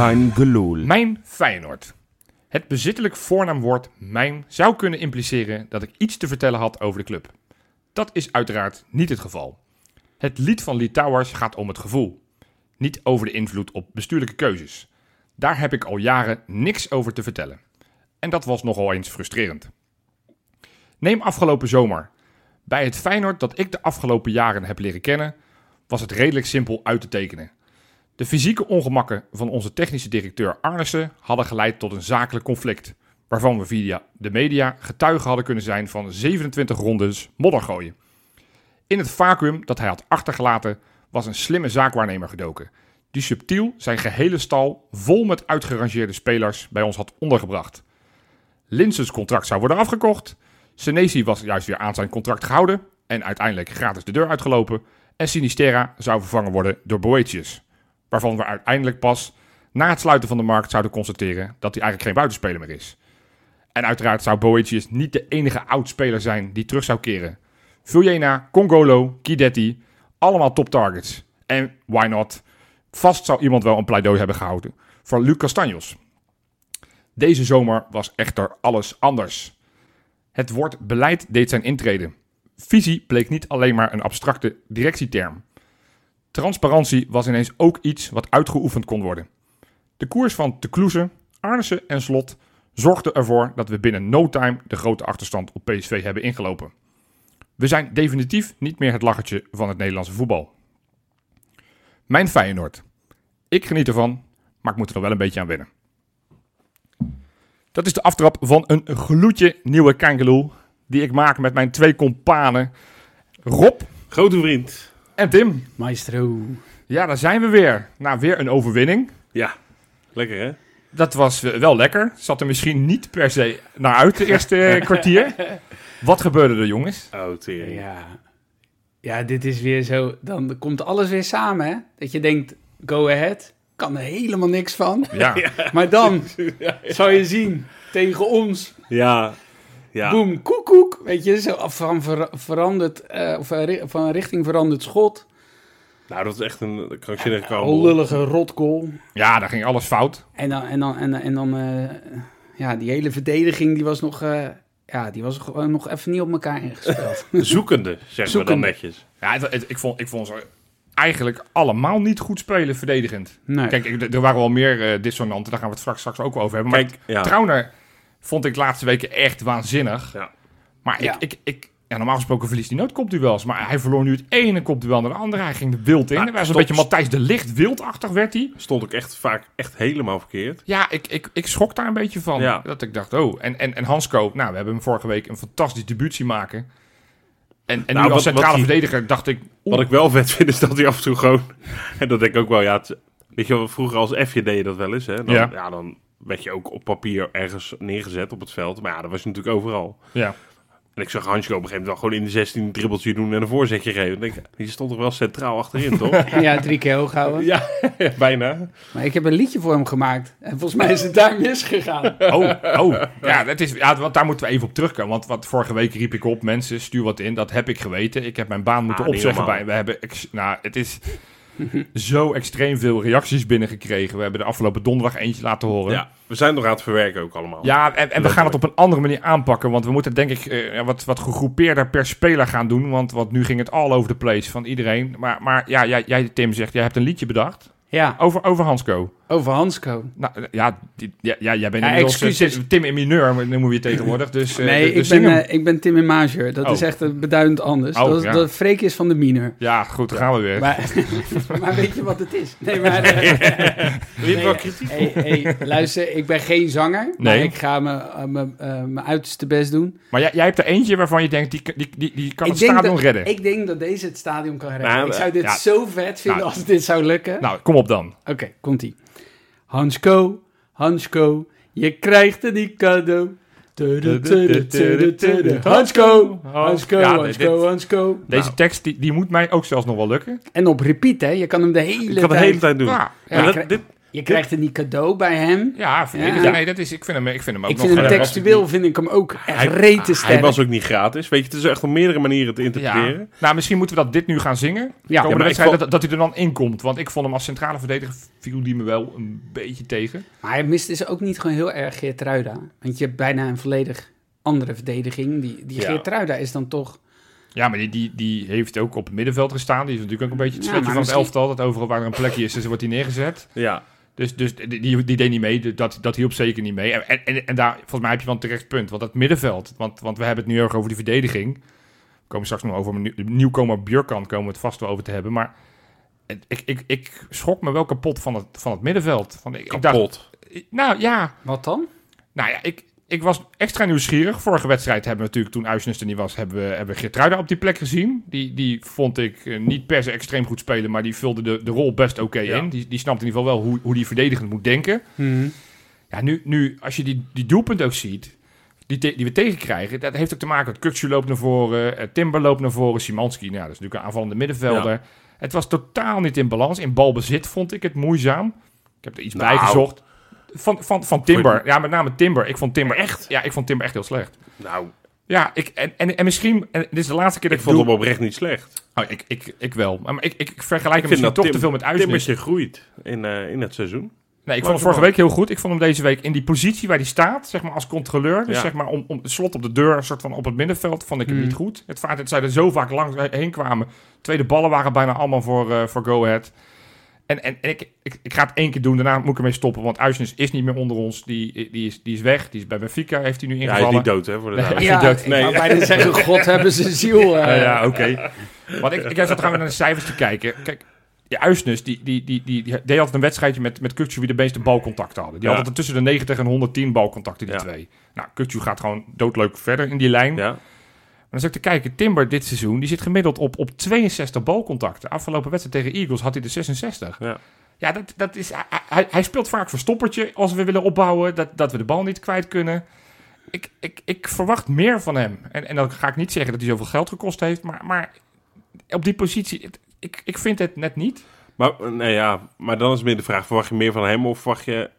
kein gelul. Mijn Feyenoord. Het bezittelijk voornaamwoord mijn zou kunnen impliceren dat ik iets te vertellen had over de club. Dat is uiteraard niet het geval. Het lied van Litouwers gaat om het gevoel, niet over de invloed op bestuurlijke keuzes. Daar heb ik al jaren niks over te vertellen. En dat was nogal eens frustrerend. Neem afgelopen zomer. Bij het Feyenoord dat ik de afgelopen jaren heb leren kennen, was het redelijk simpel uit te tekenen. De fysieke ongemakken van onze technische directeur Arnissen hadden geleid tot een zakelijk conflict, waarvan we via de media getuigen hadden kunnen zijn van 27 rondes moddergooien. In het vacuüm dat hij had achtergelaten was een slimme zaakwaarnemer gedoken, die subtiel zijn gehele stal vol met uitgerangeerde spelers bij ons had ondergebracht. Linsens contract zou worden afgekocht, Senesi was juist weer aan zijn contract gehouden en uiteindelijk gratis de deur uitgelopen en Sinistera zou vervangen worden door Boetius waarvan we uiteindelijk pas na het sluiten van de markt zouden constateren dat hij eigenlijk geen buitenspeler meer is. En uiteraard zou Boetius niet de enige oudspeler zijn die terug zou keren. Vuljena, Congolo, Kidetti, allemaal top targets. En why not? Vast zou iemand wel een pleidooi hebben gehouden voor Luc Castanjos. Deze zomer was echter alles anders. Het woord beleid deed zijn intrede. Visie bleek niet alleen maar een abstracte directieterm. Transparantie was ineens ook iets wat uitgeoefend kon worden. De koers van Te Kloeze, Arnissen en Slot zorgden ervoor dat we binnen no time de grote achterstand op PSV hebben ingelopen. We zijn definitief niet meer het lachertje van het Nederlandse voetbal. Mijn Feyenoord. Ik geniet ervan, maar ik moet er nog wel een beetje aan wennen. Dat is de aftrap van een gloedje nieuwe Kangeloel die ik maak met mijn twee companen Rob Grote vriend. En Tim. Maestro. Ja, daar zijn we weer. Nou, weer een overwinning. Ja, lekker hè? Dat was eh, wel lekker. Zat er misschien niet per se naar uit de eerste eh, kwartier. Wat gebeurde er, jongens? Oh, tering. Ja. ja, dit is weer zo. Dan komt alles weer samen, hè? Dat je denkt, go ahead. Kan er helemaal niks van. Ja, Maar dan zou je zien, tegen ons, Ja, ja. boem, koekoek. Weet je, zo van, ver- veranderd, eh, of eh, van richting veranderd schot. Nou, dat is echt een krankzinnige Een kant. lullige rotgoal. ja daar ging alles fout. En dan, en dan, en, en dan eh, ja, die hele verdediging, die was nog, eh, ja, die was gewoon nog even niet op elkaar ingespeeld. Zoekende, zeggen we dan netjes. Ja, het, het- ik, vond, ik vond ze eigenlijk allemaal niet goed spelen verdedigend. Nee. Kijk, ik- er waren wel meer dissonanten. Daar gaan we het straks, straks ook over hebben. Maar Kijk, ja. Trauner vond ik de laatste weken echt waanzinnig. Ja. Maar Ja. ik, ik, ik, ja, normaal gesproken verliest hij nooit kopduels. Maar hij verloor nu het ene kopduel naar de andere. Hij ging de wild in. Hij was een beetje Matthijs de Licht wildachtig werd hij. Stond ook echt vaak echt helemaal verkeerd. Ja, ik, ik, ik schrok daar een beetje van. Ja. Dat ik dacht, oh. En, en, en Hansko, nou, we hebben hem vorige week een fantastisch debuut zien maken. En, en Nou, nu als wat- centrale wat verdediger dacht ik... Wat ik wel vet vind, is dat hij af en toe gewoon... En dat denk ik ook wel, ja... Het, weet je wel, vroeger als F'je deed je dat wel eens, hè? Dan, Ja. ja. dan werd je ook op papier ergens neergezet op het veld. Maar ja, dat was je natuurlijk overal. ja. En ik zag Hansko op een gegeven moment wel gewoon in de 16 een dribbeltje doen en een voorzetje geven. Ik denk, je stond toch wel centraal achterin, toch? ja, drie keer hoog houden. ja, bijna. Maar ik heb een liedje voor hem gemaakt. En volgens mij is het daar misgegaan. Oh, oh. Ja, dat is, ja, want daar moeten we even op terugkomen. Want wat vorige week riep ik op, mensen, stuur wat in. Dat heb ik geweten. Ik heb mijn baan moeten Ah, opzeggen bij. We hebben, nou, het is zo extreem veel reacties binnengekregen. We hebben de afgelopen donderdag eentje laten horen. Ja, we zijn nog aan het verwerken ook allemaal. Ja, en, en we gaan het op een andere manier aanpakken. Want we moeten denk ik eh, ja, wat, wat gegroepeerder per speler gaan doen. Want, want nu ging het all over the place van iedereen. Maar, maar ja, jij, jij, Tim zegt, jij hebt een liedje bedacht Ja, over, over Hansco. Over Hansco. Nou, eh, ja, die, ja, ja, jij bent Ja, inmiddels eh, excuses. Tim, Tim in mineur, noemen we je tegenwoordig. Dus, eh, nee, dus ik, ben, ik ben Tim in Major. Dat Oh. is echt beduidend anders. Oh, dat, ja. dat Freek is van de minor. Ja, goed, dan gaan we weer. Maar, maar weet je wat het is? Nee, maar... nee, kritiek? hey, hey, luister, ik ben geen zanger. Maar Nee. ik ga mijn uiterste best doen. Maar jij, jij hebt er eentje waarvan je denkt, die, die, die, die kan ik het stadion dat, redden. Ik denk dat deze het stadion kan redden. Nou, ik zou dit ja. zo vet vinden Nou. als dit zou lukken. Nou, kom op dan. Oké, komt-ie. Hansko, Hansko, je krijgt een die cadeau. Hansko, Ja, Hansko, dit- Hansko. Deze tekst, die, die moet mij ook zelfs nog wel lukken. En op repeat, hè? Je kan hem de hele Ik kan de tijd... hele tijd doen. Ja, Je krijgt niet cadeau bij hem. Ja. Ja. Nee, dat is, ik vind hem, ik vind hem ook Ik nog... vind hem textueel vind ik hem ook echt Hij, rete sterk. hij was ook niet gratis. Weet je, het is echt op meerdere manieren te ja. interpreteren. Nou, misschien moeten we dat dit nu gaan zingen. Ja. Ja, maar ik vond- dat, dat hij er dan in komt. Want ik vond hem als centrale verdediger viel die me wel een beetje tegen. Maar hij mist dus ook niet gewoon heel erg Geertruida. Want je hebt bijna een volledig andere verdediging. Die, die Ja. Geertruida is dan toch... Ja, maar die, die, die heeft ook op het middenveld gestaan. Die is natuurlijk ook een beetje het Ja, van het elftal. Dat overal waar er een plekje is, dus wordt hij neergezet. Ja. Dus, dus die, die, deed niet mee. Dat, dat hielp zeker niet mee. En, en, en daar, volgens mij heb je wel een terecht punt. Want dat middenveld, want, want we hebben het nu erg over die verdediging. We komen straks nog over nieuw- nieuwkomer Björkan, komen we het vast wel over te hebben. Maar ik, ik, ik schrok me wel kapot van het, van het middenveld. Van, ik, ik dacht, Kapot. nou ja, Wat dan? nou ja, ik, ik was extra nieuwsgierig. Vorige wedstrijd hebben we natuurlijk, toen Uisnes er niet was, hebben we, hebben Geertruida op die plek gezien. Die, die vond ik eh, niet per se extreem goed spelen, maar die vulde de, de rol best oké Ja. in. Die, die snapt in ieder geval wel hoe, hoe die verdedigend moet denken. Mhm. Ja, nu, nu als je die, die doelpunt ook ziet, die, te- die we tegenkrijgen, dat heeft ook te maken met Kuksu loopt naar voren, eh, Timber loopt naar voren, Simanski, nou, dat is natuurlijk een aanvallende middenvelder. Het was totaal niet in balans. In balbezit vond ik het moeizaam. Ik heb er iets Nou. bij gezocht. Van, van, van Timber. Ja, met name Timber. Ik vond Timber echt. Ja, ik vond Timber echt heel slecht. Nou, Ja, ik, en, en, en misschien. En dit is de laatste keer dat ik ik, vond doe- hem oprecht niet slecht. Oh, ik, ik, ik wel. Maar ik, ik vergelijk Ik hem misschien toch Tim- te veel met Uisnes. Timmertje groeit in, eh, in het seizoen. Nee, ik vond hem vorige week heel goed. Ik vond hem deze week in die positie waar hij staat, zeg maar als controleur. Dus Ja. zeg maar om, om het slot op de deur, een soort van op het middenveld, vond ik hem Hmm. niet goed. Het feit dat zij er zo vaak langs heen kwamen. Tweede ballen waren bijna allemaal voor, eh, voor Go Ahead. En, en, en ik, ik, ik ga het één keer doen, daarna moet ik ermee stoppen. Want Uisnes is niet meer onder ons. Die, die, is, die is weg. Die is bij Benfica, heeft hij nu Ja, hij is ingevallen. niet dood, hè, voor de Nee. Ja, dood. Nee. bijna zeggen, god hebben ze ziel. eh. Ja, ja oké. Want ik, ik zat trouwens naar de cijfers te kijken. Kijk, ja, Uisnes, die, die, die, die, die deed altijd een wedstrijdje met, met Kukcu wie de meeste balcontacten hadden. Die Ja. hadden er tussen de 90 en 110 balcontacten, die Ja. twee. Nou, Kukcu gaat gewoon doodleuk verder in die lijn. Ja. Maar dan ik te kijken, Timber dit seizoen, die zit gemiddeld op, op 62 balcontacten. Afgelopen wedstrijd tegen Eagles had hij er 66. Ja. Ja, dat, dat is, hij, hij- hij speelt vaak verstoppertje als we willen opbouwen, dat, dat we de bal niet kwijt kunnen. Ik, ik, ik verwacht meer van hem. En, en dan ga ik niet zeggen dat hij zoveel geld gekost heeft, maar, maar op die positie, het- ik, ik vind het net niet. Maar, nee, ja, maar dan is meer de vraag, verwacht je meer van hem of verwacht je,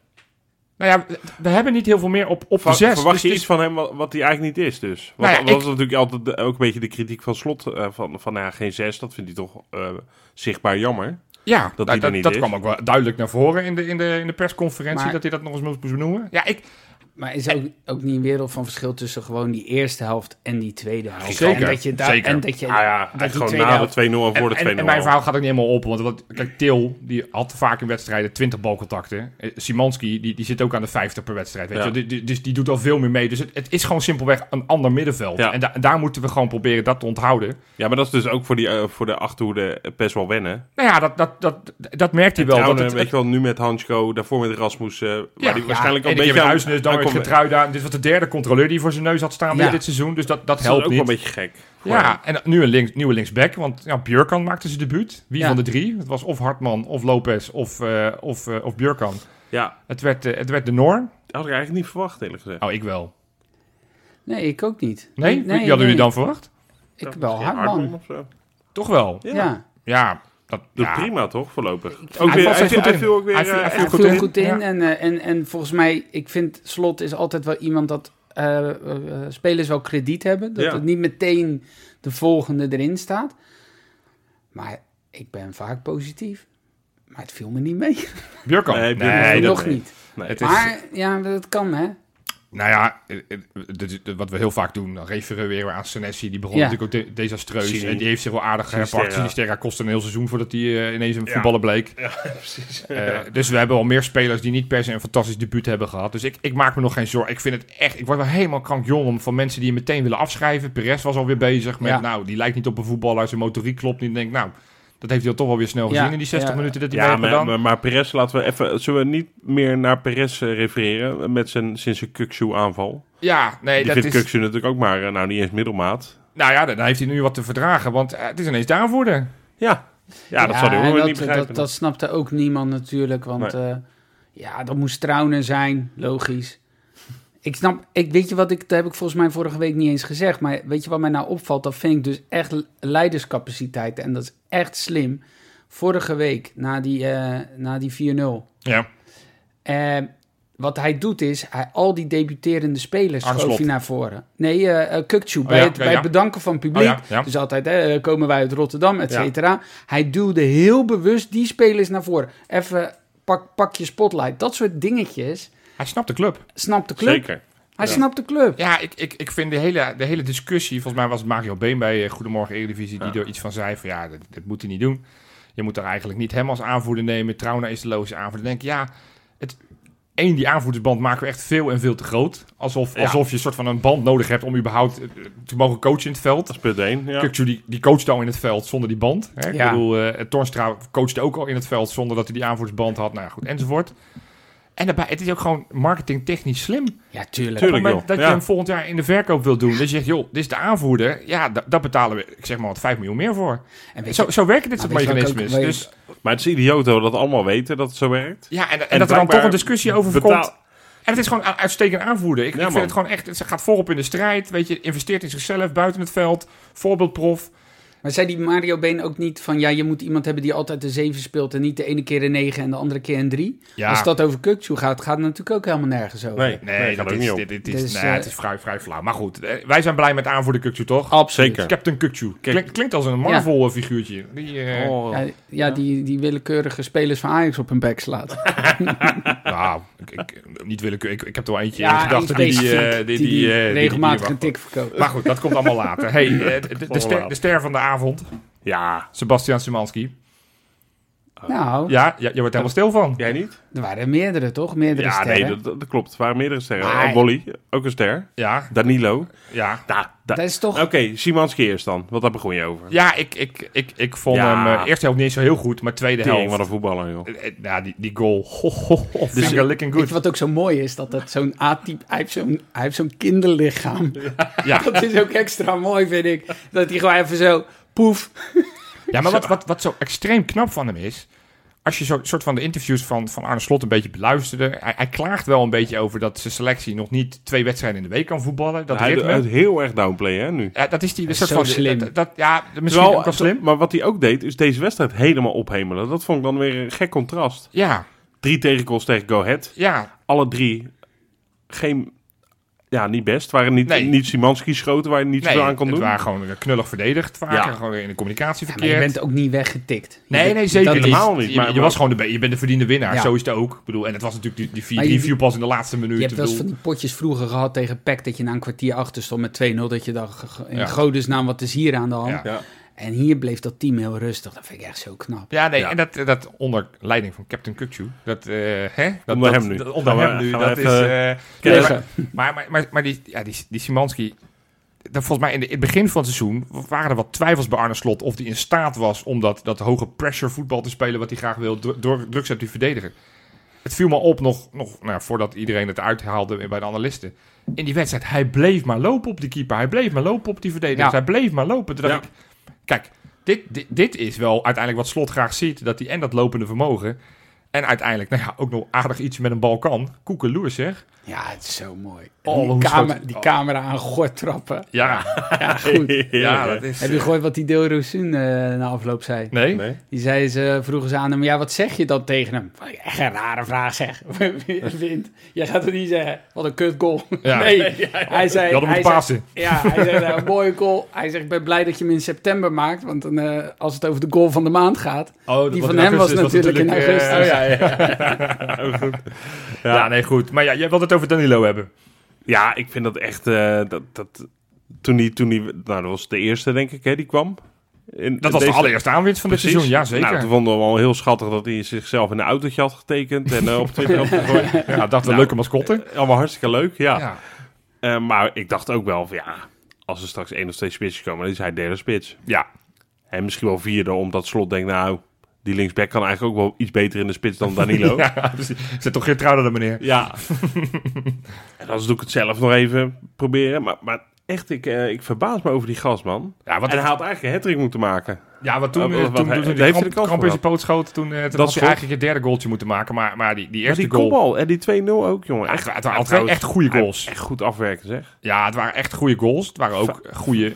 Nou ja, we- hebben niet heel veel meer op, op de zes. verwacht dus- je dus- iets van hem wat, hij eigenlijk niet is dus? Want Nou ja, dat ik- is natuurlijk altijd de- ook een beetje de kritiek van Slot, eh, van, van nou ja, geen zes, dat vindt hij toch eh, zichtbaar jammer. Ja, dat er dat, niet dat is. kwam ook wel duidelijk naar voren in de, in de, in de persconferentie, Maar- dat hij dat nog eens moest benoemen. Ja, ik, Maar is ook, ook niet een wereld van verschil tussen gewoon die eerste helft en die tweede helft? Zeker, En dat je daar. En dat je, Ja, ja, dat die gewoon na helft... de 2-0 en voor de en, 2-0. en, en mijn al. verhaal gaat ook niet helemaal op. Want wat, kijk, Til die had vaak in wedstrijden 20 balcontacten. Eh, Simanski die, die zit ook aan de 50 per wedstrijd. Weet Ja. je? Die- Dus die doet al veel meer mee. Dus het, het is gewoon simpelweg een ander middenveld. Ja. En da- daar moeten we gewoon proberen dat te onthouden. Ja, maar dat is dus ook voor, die, eh, voor de achterhoede best wel wennen. Nou ja, dat, dat, dat, dat merkt hij wel. Dat het, weet je wel, nu met Hansko, daarvoor met Rasmus, eh, ja, die waarschijnlijk al en een beetje Huisnes, dan met Getruida. Dit was de derde controleur die voor zijn neus had staan weer dit seizoen. Dus dat, dat Dat is helpt ook niet. wel een beetje gek. Ja, en nu een links, nieuwe linksback. Want ja, Björkan maakte zijn debuut. Wie Ja. van de drie? Het was of Hartman, of Lopez, of, eh of, eh, of Björkan. Ja, Het werd, eh, het werd de Noor. dat had ik eigenlijk niet verwacht, eerlijk gezegd. Oh, ik wel. Nee, ik ook niet. Nee? Wie hadden jullie dan verwacht? Ik wel, Hartman. of zo. Toch wel. Ja. Ja, Ja, dat, ja. prima toch, voorlopig? hij Ook weer, hij, viel ook weer Hij viel- hij viel echt Hij goed in. goed in. Ja. En, eh, en, en volgens mij, ik vind Slot is altijd wel iemand dat eh, eh, spelers wel krediet hebben. Dat Ja. het niet meteen de volgende erin staat. Maar ik ben vaak positief. Maar het viel me niet mee. Björkan? Nee, Nog nee. niet. Nee. het is, Maar ja, dat kan hè. Nou ja, eh, eh, wat we heel vaak doen, dan refereren we weer aan Senesi. Die begon Ja. natuurlijk ook de- desastreus. En die heeft zich wel aardig herpakt. Sinisterra kostte een heel seizoen voordat hij eh, ineens een Ja. voetballer bleek. Ja, precies. Eh, dus we hebben al meer spelers die niet per se een fantastisch debuut hebben gehad. Dus ik, ik maak me nog geen zorgen. Ik vind het echt... Ik word wel helemaal krankjong om van mensen die je meteen willen afschrijven. Perez was alweer bezig met... Ja. Nou, die lijkt niet op een voetballer. Zijn motoriek klopt niet. Ik denk, nou, dat heeft hij al toch wel weer snel Ja, gezien in die 60 ja. minuten dat hij Ja, maar, maar, maar Perez, laten we even... Zullen we niet meer naar Perez eh, refereren met zijn, sinds zijn Kuksu-aanval? Ja, nee, Die dat vindt is... Kuksu natuurlijk ook maar, eh, nou niet eens middelmaat. Nou ja, dan heeft hij nu wat te verdragen. Want eh, het is ineens daarvoor. Ja, ja dat zou hij ook niet begrijpen. Dat, dat snapte ook niemand natuurlijk. Want eh, ja, dat moest Trouwen zijn, logisch. Ik snap, ik, weet je wat ik, dat heb ik volgens mij vorige week niet eens gezegd. Maar weet je wat mij nou opvalt? Dat vind ik dus echt leiderscapaciteit. En dat is echt slim. Vorige week, na die, eh, na die 4-0, Ja. Eh, wat hij doet is, hij, al die debuterende spelers schoof hij naar voren. Nee, uh, bij, ja, het, ja, bij ja. het bedanken van het publiek. Oh. Dus altijd, komen wij uit Rotterdam, et cetera. Hij duwde heel bewust die spelers naar voren. Even, pak, pak je spotlight. Dat soort dingetjes. Hij snapt de club. Snapt de club. Zeker. Hij Ja. snapt de club. Ja, ik, ik, ik vind de hele, de hele discussie, volgens mij was het Mario Been bij eh, Goedemorgen Eredivisie, die Ja. er iets van zei van ja, dat, dat moet hij niet doen. Je moet er eigenlijk niet hem als aanvoerder nemen. Trauna is de loze aanvoerder. Dan denk ik, ja, het, één, die aanvoerdersband maken we echt veel en veel te groot. Alsof, Ja. alsof je een soort van een band nodig hebt om überhaupt eh, te mogen coachen in het veld. Dat is punt 1. Ja. Die, die coachte al in het veld zonder die band. Hè? Ja. Ik bedoel, eh Torstra coachte ook al in het veld zonder dat hij die aanvoerdersband had. Nou ja, goed, enzovoort. En daarbij, het is ook gewoon marketingtechnisch slim. Ja, tuurlijk. Op Tuurlijk. het moment joh. dat je Ja. hem volgend jaar in de verkoop wilt doen, dat je zegt, joh, dit is de aanvoerder. Ja, da- daar betalen we, ik zeg maar wat, 5 miljoen meer voor. En Zo, je, zo werken dit Maar soort mechanismes. ook Dus, Maar het is idioot dat we dat allemaal weten, dat het zo werkt. ja, en, en, En dat er dan toch een discussie over betaal- komt. En het is gewoon een uitstekend aanvoerder. Ik, Ja, ik vind man. het gewoon echt, het gaat voorop in de strijd. Weet je, investeert in zichzelf, buiten het veld. Voorbeeldprof. Maar zei die Mario Been ook niet van... ja, je moet iemand hebben die altijd de 7 speelt... en niet de ene keer een 9 en de andere keer een 3? Ja, Als dat over Kukçu gaat, gaat het natuurlijk ook helemaal nergens over. Nee, nee, nee, dat is, niet dit, dit is, Dus, nou ja, eh, het is vrij, vrij flauw. Maar goed, eh, wij zijn blij met aanvoerder Kukçu, toch? Absoluut. Zeker. Captain Kukçu. Klink- klinkt als een. Die, eh, Oh. Ja, ja, Die, die willekeurige spelers van Ajax op hun bek slaat. Nou, ik, ik, niet willekeurig. Ik, ik heb er wel eentje Ja, in gedachten die, die, eh, die, die, die, die eh, die- die- regelmatig die- een tik verkoopt. Maar goed, dat komt allemaal later. Hey, de, de, ster, de ster van de avond, Ja, Sebastian Simanski. Nou, Ja, ja, je wordt helemaal stil van. jij niet? er waren meerdere, toch? Meerdere Ja, sterren. nee, dat, dat klopt. Er waren meerdere sterren. Maar- Eh, Wally, ook een ster. Ja, Danilo. ja. Nou, da- Dat is toch... Oké, Simanski eerst dan. Want daar begon je over. Ja, ik, ik, ik, ik vond Ja. hem uh, eerste helft niet zo heel goed, maar tweede Tering, helft. wat een voetballer, joh. Eh, eh, Ja, die, die goal. Ho, ho, ho, Dus- good. je wat ook zo mooi is? Dat het zo'n A-type... Hij heeft zo'n, hij heeft zo'n kinderlichaam. Ja. Dat is ook extra mooi, vind ik. Dat hij gewoon even zo... Poef. Ja, maar wat, wat, wat zo extreem knap van hem is... Als je zo soort van de interviews van, van Arne Slot een beetje beluisterde... Hij, hij klaagt wel een beetje over dat zijn selectie nog niet twee wedstrijden in de week kan voetballen. Dat hij, hij heel erg downplay, hè, nu. Ja, dat is die Dat soort van... slim. Dat, dat- ja, misschien Terwijl- ook wel slim. Maar wat hij ook deed, is deze wedstrijd helemaal ophemelen. Dat vond ik dan weer een gek contrast. Ja, Drie tegengoals tegen Go Ahead. ja, Alle drie geen... Ja, niet best. Waren niet, Nee. niet Simanski schoten waar je niet nee, zoveel aan kon het doen. waren gewoon knullig verdedigd vaak. Ja. en Gewoon in de communicatie Ja, maar je verkeerd. bent ook niet weggetikt. Je Nee, bent- nee, zeker dat niet. is- helemaal niet, maar- je was gewoon de, je bent de verdiende winnaar. Ja. Zo is het ook. Ik bedoel, en het was natuurlijk die, die 4-3 viel pas in de laatste minuut. Je hebt wel eens van die potjes vroeger gehad tegen PEC... dat je na een kwartier achter stond met 2-0... dat je dacht, in Ja. godesnaam, wat is hier aan de hand? Ja. En hier bleef dat team heel rustig. Dat vind ik echt zo knap. Ja, nee, Ja. en dat, dat onder leiding van Captain Kukçu. Dat, eh, hè? Dat, Onder dat- hem nu. dat- onder Gaan we- hem nu. Dat is... eh, maar, maar, maar, maar die, ja, die, die Simanski... Dat volgens mij in, de, in het begin van het seizoen waren er wat twijfels bij Arne Slot of hij in staat was om dat, dat hoge pressure voetbal te spelen wat hij graag wil door, druk zet te verdedigen. Het viel me op nog, nog nou, voordat iedereen het uithaalde bij de analisten. In die wedstrijd, hij bleef maar lopen op die keeper. Hij bleef maar lopen op die verdediger. Ja. Hij bleef maar lopen. Toen dacht Ja. ik, kijk, dit, dit, dit is wel uiteindelijk wat Slot graag ziet. Dat hij en dat lopende vermogen en uiteindelijk nou ja, ook nog aardig iets met een bal kan. Koekeloers zeg. Ja, het is zo mooi. Oh, die, schoot- die oh. camera aan gort trappen. Ja, Ja, goed. ja dat is... Heb je gehoord wat die Deelrosun eh na afloop zei? Nee? Nee? Die zei ze, vroegen ze aan hem, ja, wat zeg je dan tegen hem? Echt een rare vraag zeg. Wint. Jij gaat er niet zeggen, wat een kut goal. Ja. Nee, hij zei... Je had hem hij zei-. Ja, hij zei, nou, een mooie goal. Hij zegt, ik ben blij dat je hem in september maakt. Want dan, eh, als het over de goal van de maand gaat... Oh, Die van hem was natuurlijk in eh, augustus. oh, ja, ja. Oh. Ja. nee, goed. Maar ja, jij wilt het over Danilo hebben. Ja, ik vind dat echt... eh, dat, dat, toen die, toen die, nou, dat was de eerste, denk ik, hè, die kwam. In, Dat was deze- de allereerste aanwinst van dit Precies. seizoen. Ja, zeker. Nou, toen vonden we wel heel schattig dat hij zichzelf in een autootje had getekend en eh, op Twitter had gegooid. ja, dat een Nou, leuke mascotte. Allemaal hartstikke leuk, ja. Ja. Eh, maar ik dacht ook wel van ja, als er straks één of twee spitsjes komen, dan is hij derde spits. Ja. En misschien wel vierde, omdat Slot denkt, nou, die linksback kan eigenlijk ook wel iets beter in de spits dan Danilo. ja. ja, precies. Zet toch geen trouwde dan meneer. en anders doe ik het zelf nog even proberen. Maar, maar echt, ik, eh, ik verbaas me over die gast, man. Ja, wat, en hij had eigenlijk een hat moeten maken. ja, wat toen, Wat- eh, wat- toen, wat- toen, toen die hij de kramp, in zijn gehad? poot schoot, toen, eh, toen Dat had hij eigenlijk het derde goaltje moeten maken. Maar, maar die, die Maar eerste die goal... kopbal en die 2-0 ook, jongen. Ja, Echt, het waren ja, echt goede goals. Echt goed afwerken, zeg. Ja, het waren echt goede goals. Het waren ook goede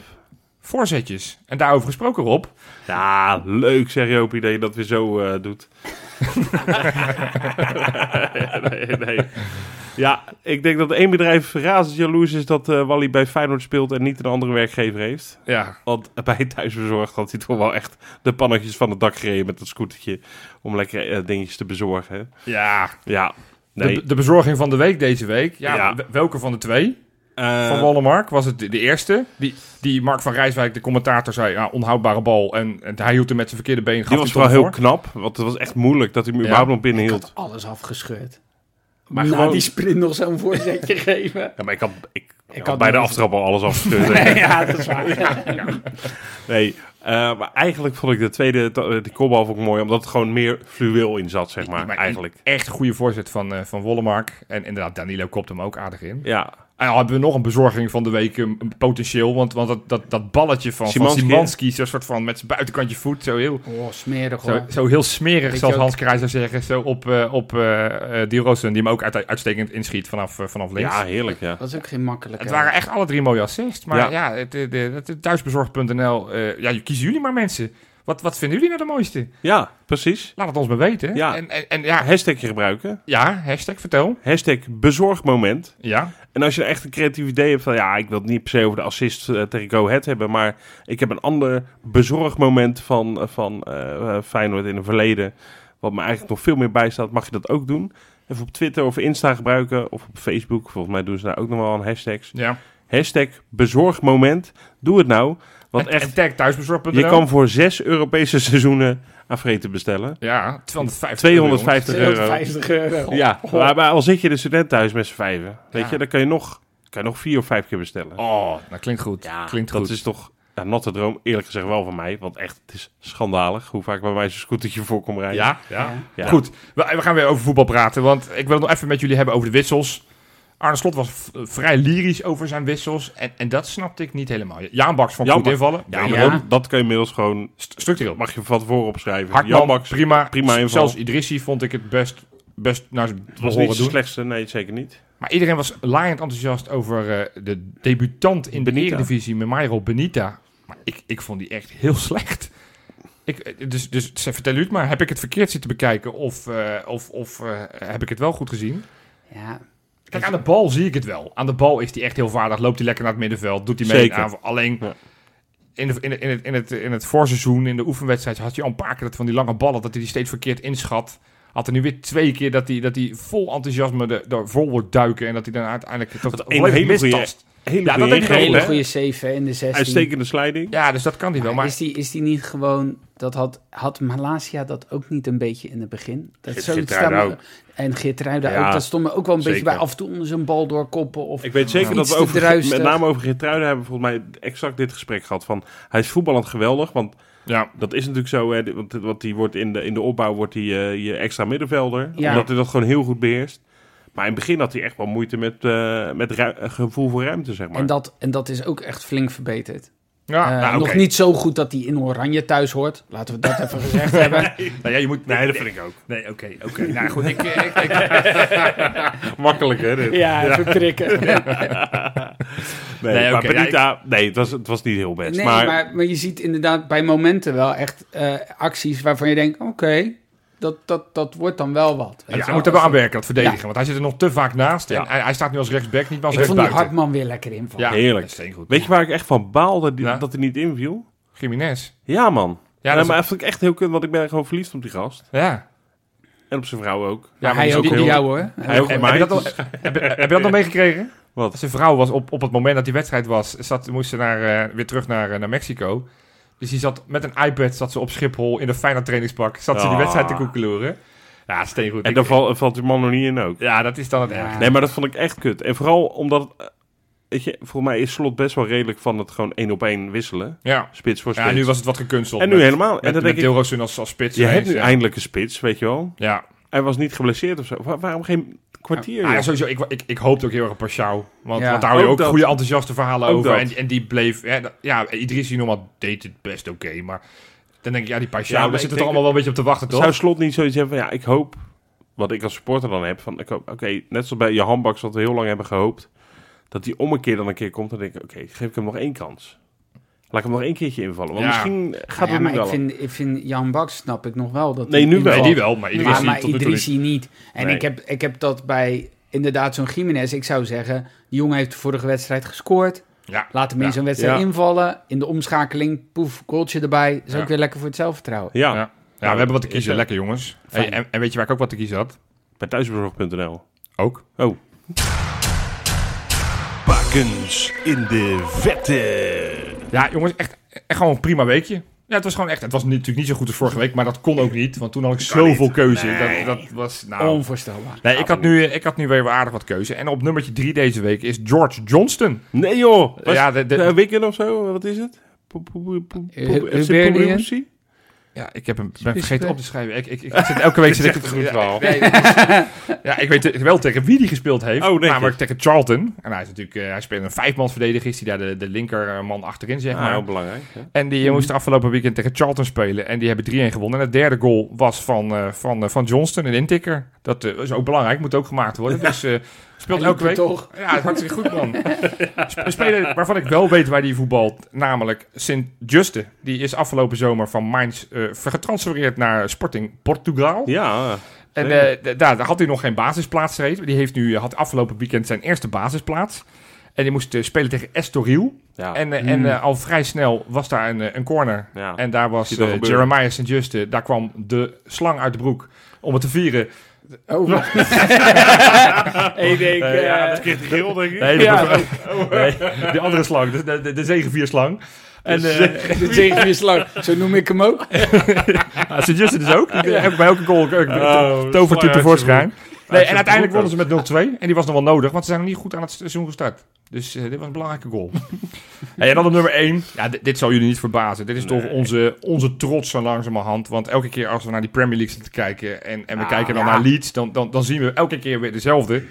voorzetjes. En daarover gesproken, Rob. Ja, leuk zeg Jopie dat je dat weer zo eh, doet. nee, nee. Ja, ik denk dat één bedrijf razend jaloers is dat eh, Wally bij Feyenoord speelt en niet een andere werkgever heeft. Ja, Want bij thuisbezorgd had hij toch wel echt de pannetjes van het dak gereden met dat scootertje om lekker eh, dingetjes te bezorgen. ja. Ja, nee. De, de bezorging van de week deze week. Ja, welke van de twee? Eh, van Wallenmark was het de, de eerste. Die, die Mark van Rijswijk, de commentator, zei... Ja, onhoudbare bal. En, en hij hield hem met zijn verkeerde been. gaf die was wel heel voor. knap, want het was echt moeilijk dat hij hem überhaupt nog binnen Ik hield. had alles afgescheurd. Maar Na gewoon- die sprint nog zo'n voorzetje geven. Ja, maar ik had, ik, ik had had bij de aftrap al alles afgescheurd. ja, dat is waar. Nee, eh, maar eigenlijk vond ik de tweede, de kopbal vond ik mooi, omdat het gewoon meer fluweel in zat, zeg maar, Maar eigenlijk. Echt goede voorzet van, eh van Wollemark. En inderdaad, Danilo kopt hem ook aardig in. Ja, En dan hebben we nog een bezorging van de week, een, een potentieel. Want, want dat, dat, dat balletje van Simanski, van zo'n soort van met zijn buitenkantje voet, zo heel, Oh, smerig zo, hoor. zo heel smerig, Weet zoals Hans Krij zou zeggen. Zo op, eh op eh eh, die Rosen, die hem ook uit, uitstekend inschiet vanaf, vanaf links. ja heerlijk, ja. Dat is ook geen makkelijke. Het waren echt alle drie mooie assists. Maar ja, Ja. het, de, de, het thuisbezorgd.nl, eh ja, kiezen jullie maar mensen. Wat, wat vinden jullie nou de mooiste? Ja, precies. Laat het ons maar weten. Ja. En, en, en ja, Hashtagje gebruiken. ja, hashtag vertel. Hashtag bezorgmoment. Ja, En als je echt een creatief idee hebt van... Ja, ik wil het niet per se over de assist eh, tegen Go Ahead hebben... maar ik heb een ander bezorgmoment van, eh, van eh, Feyenoord in het verleden... wat me eigenlijk nog veel meer bijstaat, mag je dat ook doen. Even op Twitter of Insta gebruiken of op Facebook. Volgens mij doen ze daar ook nog wel aan hashtags. ja. Hashtag bezorgmoment. Doe het nou. Want en, echt, en tag je kan voor zes Europese seizoenen aan vreten bestellen. Ja, 250 250 euro. 250 euro. Ja, maar, maar al zit je de student thuis met z'n vijven, weet Ja. je, dan kan je, nog, kan je nog vier of vijf keer bestellen. Oh, dat klinkt goed. klinkt dat goed. is toch ja, natte droom, eerlijk gezegd wel van mij, want echt, het is schandalig hoe vaak bij mij zo'n scootertje voor komt rijden. ja, ja. Ja. Goed, we, we gaan weer over voetbal praten, want ik wil het nog even met jullie hebben over de wissels. Arne Slot was vrij lyrisch over zijn wissels en, en dat snapte ik niet helemaal. Jaan Baks vond Jan goed invallen. Ja, Ja, maar Ja. Dat, dat kan je inmiddels gewoon, st- structureel. mag je van tevoren opschrijven. Hartman, Jan Baks prima. prima inval. Zelfs Idrissi vond ik het best, best naar zijn het was niet de doen. slechtste, nee, zeker niet. Maar iedereen was laaiend enthousiast over eh, de debutant in de Benita. Eredivisie, Memairo Benita. Maar ik, ik vond die echt heel slecht. Ik, dus, dus vertel u het maar. Heb ik het verkeerd zitten bekijken of, eh, of, of eh, heb ik het wel goed gezien? Ja, Kijk, aan de bal zie ik het wel. Aan de bal is hij echt heel vaardig. Loopt hij lekker naar het middenveld. Doet hij mee Zeker. aanval. Alleen Ja. in, de, in, het, in, het, in, het, in het voorseizoen, in de oefenwedstrijd, had je al een paar keer dat van die lange ballen, dat hij die steeds verkeerd inschat. Had er nu weer twee keer dat hij, dat hij vol enthousiasme er, er vol wordt duiken. En dat hij dan uiteindelijk toch een volledig hele mistast. Hele Ja, goede hele goede save hè, in de 16. Uitstekende sliding. Ja, dus dat kan hij wel. Maar is, die, is die niet gewoon... Dat had, had Malasia dat ook niet een beetje in het begin? Dat Geert- zo Geertruida staan- ook. En Geertruida Ja, ook. Dat stond me ook wel een beetje bij af en toe onder zijn bal doorkoppen. Of, Ik weet zeker dat we over, met name over Geertruiden hebben we volgens mij exact dit gesprek gehad. Van, hij is voetballend geweldig, want ja, dat is natuurlijk zo. Hè, want, want die wordt in, de, in de opbouw wordt hij eh, je extra middenvelder. Ja. Omdat hij dat gewoon heel goed beheerst. Maar in het begin had hij echt wel moeite met, eh, met eh, gevoel voor ruimte, zeg maar. en, dat, en dat is ook echt flink verbeterd. ja nou, Nog niet zo goed dat hij in Oranje thuis hoort. Laten we dat even gezegd hebben. Nou ja, je moet... Nee, dat vind ik ook. Nee, oké, oké. Nou goed, ik... ik, ik Makkelijk, hè? dit? Ja, even prikken. Nee, Nee, maar ja, Benita, nee, het was, het was niet heel best. Nee, maar, maar, maar, je ziet inderdaad bij momenten wel echt eh, acties waarvan je denkt... Oké, dat, dat, dat wordt dan wel wat. Ja, hij moet er wel aan werken, dat verdedigen. Ja. Want hij zit er nog te vaak naast. En Ja. hij, hij staat nu als rechtsback, niet meer als Ik vond die rechtsbuiten. Hartman weer lekker invallen. Ja, Heerlijk. is steengoed. weet je waar ik echt van baalde die- Ja. dat hij niet inviel? Jiménez. Ja, man. Ja, dat is- maar dat vond ik echt heel kut, want ik ben gewoon verliefd op die gast. Ja. En op zijn vrouw ook. Ja, maar hij die- ook die- jou hoor. Hij ook Heb, op heb, je dat al, heb, heb je dat nog meegekregen? Wat? Zijn vrouw was op, op het moment dat die wedstrijd was, zat, moest ze naar, eh, weer terug naar, eh, naar Mexico. Dus die zat met een iPad zat ze op Schiphol in een Feyenoord trainingspak. Zat ze die Ah. wedstrijd te koekeloeren. Ja, steengoed. En daar val- valt die man nog niet in ook. ja, dat is dan het Ja. ergste. Nee, maar dat vond ik echt kut. En vooral omdat, eh, weet je, volgens mij is Slot best wel redelijk van het gewoon één op één wisselen. Ja. Spits voor spits. ja, nu was het wat gekunsteld. en nu met, helemaal. Met, en dan met denk ik, als, als spits. je hebt ineens, nu ja. eindelijk een spits, weet je wel. Ja. Hij was niet geblesseerd of zo. Wa- waarom geen kwartier? Ah, ja, sowieso. Ik, ik, ik hoopte ook heel erg op Pashao. Want, Ja. want daar hou je Ook goede enthousiaste verhalen Ook over. dat. En, en die bleef... Ja, ja Idrissi normaal deed het best oké. maar dan denk ik, ja, die Pashao, Ja, maar daar ik zit er denk- allemaal wel een beetje op te wachten, toch? Zou Slot niet zoiets hebben van, ja, ik hoop, wat ik als supporter dan heb, van, ik hoop, oké, net zoals bij je handbaks wat we heel lang hebben gehoopt, dat hij om een keer dan een keer komt, dan denk ik, oké, geef ik hem nog één kans. Laat ik hem nog één keertje invallen. Want Ja. misschien gaat ja, het maar nu wel. ik vind, ik vind Jan Baks, snap ik nog wel. Dat Nee, nu wel. Nee, die wel, maar iedereen Maar, is maar tot niet. Idrissi niet. En Nee. ik, heb, ik heb dat bij inderdaad zo'n Jiménez. Ik zou zeggen, die jongen heeft de vorige wedstrijd gescoord. Ja, Laat hem in Ja. zo'n wedstrijd Ja. invallen. In de omschakeling, poef, goaltje erbij. Is Ja. ook weer lekker voor het zelfvertrouwen. Ja, Ja. ja, we hebben wat te Is kiezen. er. Lekker jongens. Hey, en, en weet je waar ik ook wat te kiezen had? bij thuisbezorg.nl. Ook. Oh. In de vette. Ja, jongens, echt, echt gewoon een prima weekje. Ja, het was gewoon echt. Het was niet- natuurlijk niet zo goed als vorige week, maar dat kon ook niet. Want toen had ik zoveel keuze. Nee. Dat, dat was. Nou, Onvoorstelbaar. nee, ik had, nu, ik had nu weer aardig wat keuze. En op nummertje drie deze week is George Johnston. Nee joh. Was, Ja, de, de- Een weekend of zo? Wat is het? Po- po- po- po- ja, ik heb hem ben vergeten op te schrijven. Ik, ik, ik zit, elke week zit ik goed verhaal. Het ja, ik weet wel tegen wie die gespeeld heeft. Oh, namelijk tegen Charlton. En hij is natuurlijk, eh, hij speelt een vijfmans verdediger. Is hij daar de, de linkerman achterin, zeg Ah, maar. heel belangrijk. Ja. En die moest afgelopen weekend tegen Charlton spelen. En die hebben 3-1 gewonnen. En de derde goal was van, eh, van, eh, van Johnston, een intikker. Dat eh, is ook belangrijk, moet ook gemaakt worden. Dus eh, speelt elke week. toch. Ja, het hartstikke goed, man. Een speler waarvan ik wel weet waar die voetbalt, namelijk Sint Juste. Die is afgelopen zomer van Mainz eh, getransfereerd naar Sporting Portugal. Ja, En eh, daar had hij nog geen basisplaats gereden. Die heeft nu, had afgelopen weekend zijn eerste basisplaats. En die moest eh, spelen tegen Estoril. ja. En, eh, Mm. en eh, al vrij snel was daar een, eh, een corner. ja. En daar was eh. Jeremiah St. Juste. Daar kwam de slang uit de broek om het te vieren. Oh. ik denk... Eh, ja, eh, dat kreeg hij geel, denk ik. Nee, Ja. was- nee, die andere slang. De, de, de, de zegevierslang. En De eh de zegenvierslang. Zo noem ik hem ook. ja, St. Juste dus ook. Die heb ik bij elke goal uh, Oh, tovert hij tevoorschijn. Nee, en uiteindelijk wonnen ze met 0-2. En die was nog wel nodig, want ze zijn nog niet goed aan het seizoen gestart. Dus eh, dit was een belangrijke goal. En dan op nummer 1. Ja, dit, dit zal jullie niet verbazen. Dit is toch onze, onze trots zo langzamerhand. Want elke keer als we naar die Premier League zitten kijken... en, en we Ah, kijken dan ja. naar Leeds... Dan, dan, dan zien we elke keer weer dezelfde.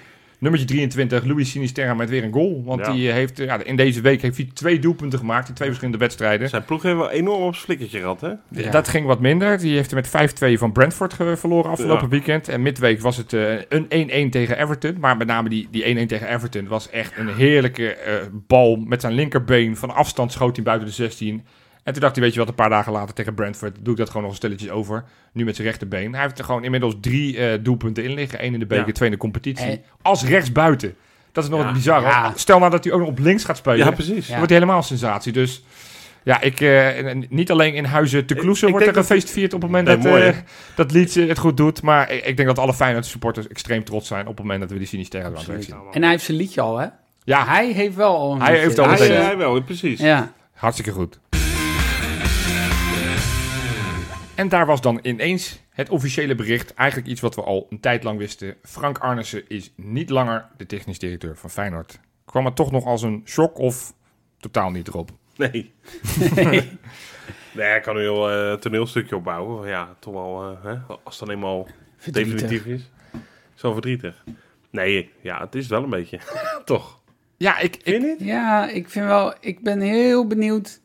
Nummertje 23, Luis Sinisterra met weer een goal. Want Ja. die heeft, eh, ja, in deze week heeft hij twee doelpunten gemaakt... in twee verschillende wedstrijden. Zijn ploeg heeft wel enorm op flikkertje gehad, hè? Ja. Dat ging wat minder. Die heeft er met 5-2 van Brentford verloren afgelopen Ja. weekend. En midweek was het eh, een 1-1 tegen Everton. Maar met name die, die 1-1 tegen Everton was echt een heerlijke eh, bal. Met zijn linkerbeen van afstand schoot hij buiten de 16. En toen dacht hij, weet je wat, een paar dagen later tegen Brentford doe ik dat gewoon nog een stilletjes over. Nu met zijn rechterbeen. Hij heeft er gewoon inmiddels drie eh, doelpunten in liggen. Eén in de beker, Ja. twee in de competitie. En- Als rechtsbuiten. Dat is nog Ja. het bizarre. Ja. Stel nou dat hij ook nog op links gaat spelen. Ja, precies. Ja. wordt hij helemaal een sensatie. Dus ja, ik, eh, niet alleen in huizen te Kloesen wordt er denk een feest gevierd op het moment Nee, dat, mooi, eh, dat Leeds het goed doet. Maar ik, ik denk dat alle Feyenoord supporters extreem trots zijn op het moment dat we die Sinisterra aan het werk zien. En hij heeft zijn liedje al, hè? Ja, Hij heeft wel al een Hij liedje. heeft al Hij, wel, precies. Ja. hartstikke goed. En daar was dan ineens het officiële bericht, eigenlijk iets wat we al een tijd lang wisten. Frank Arnissen is niet langer de technisch directeur van Feyenoord. Kwam het toch nog als een shock of totaal niet erop? Nee. Nee, hij kan nu heel eh, toneelstukje opbouwen. Ja, toch wel, eh, hè? als het dan eenmaal Verdrietig. definitief is. Zo verdrietig. Nee, ja, het is wel een beetje. toch? Ja, ik, ik? Ja, ik vind wel, ik ben heel benieuwd.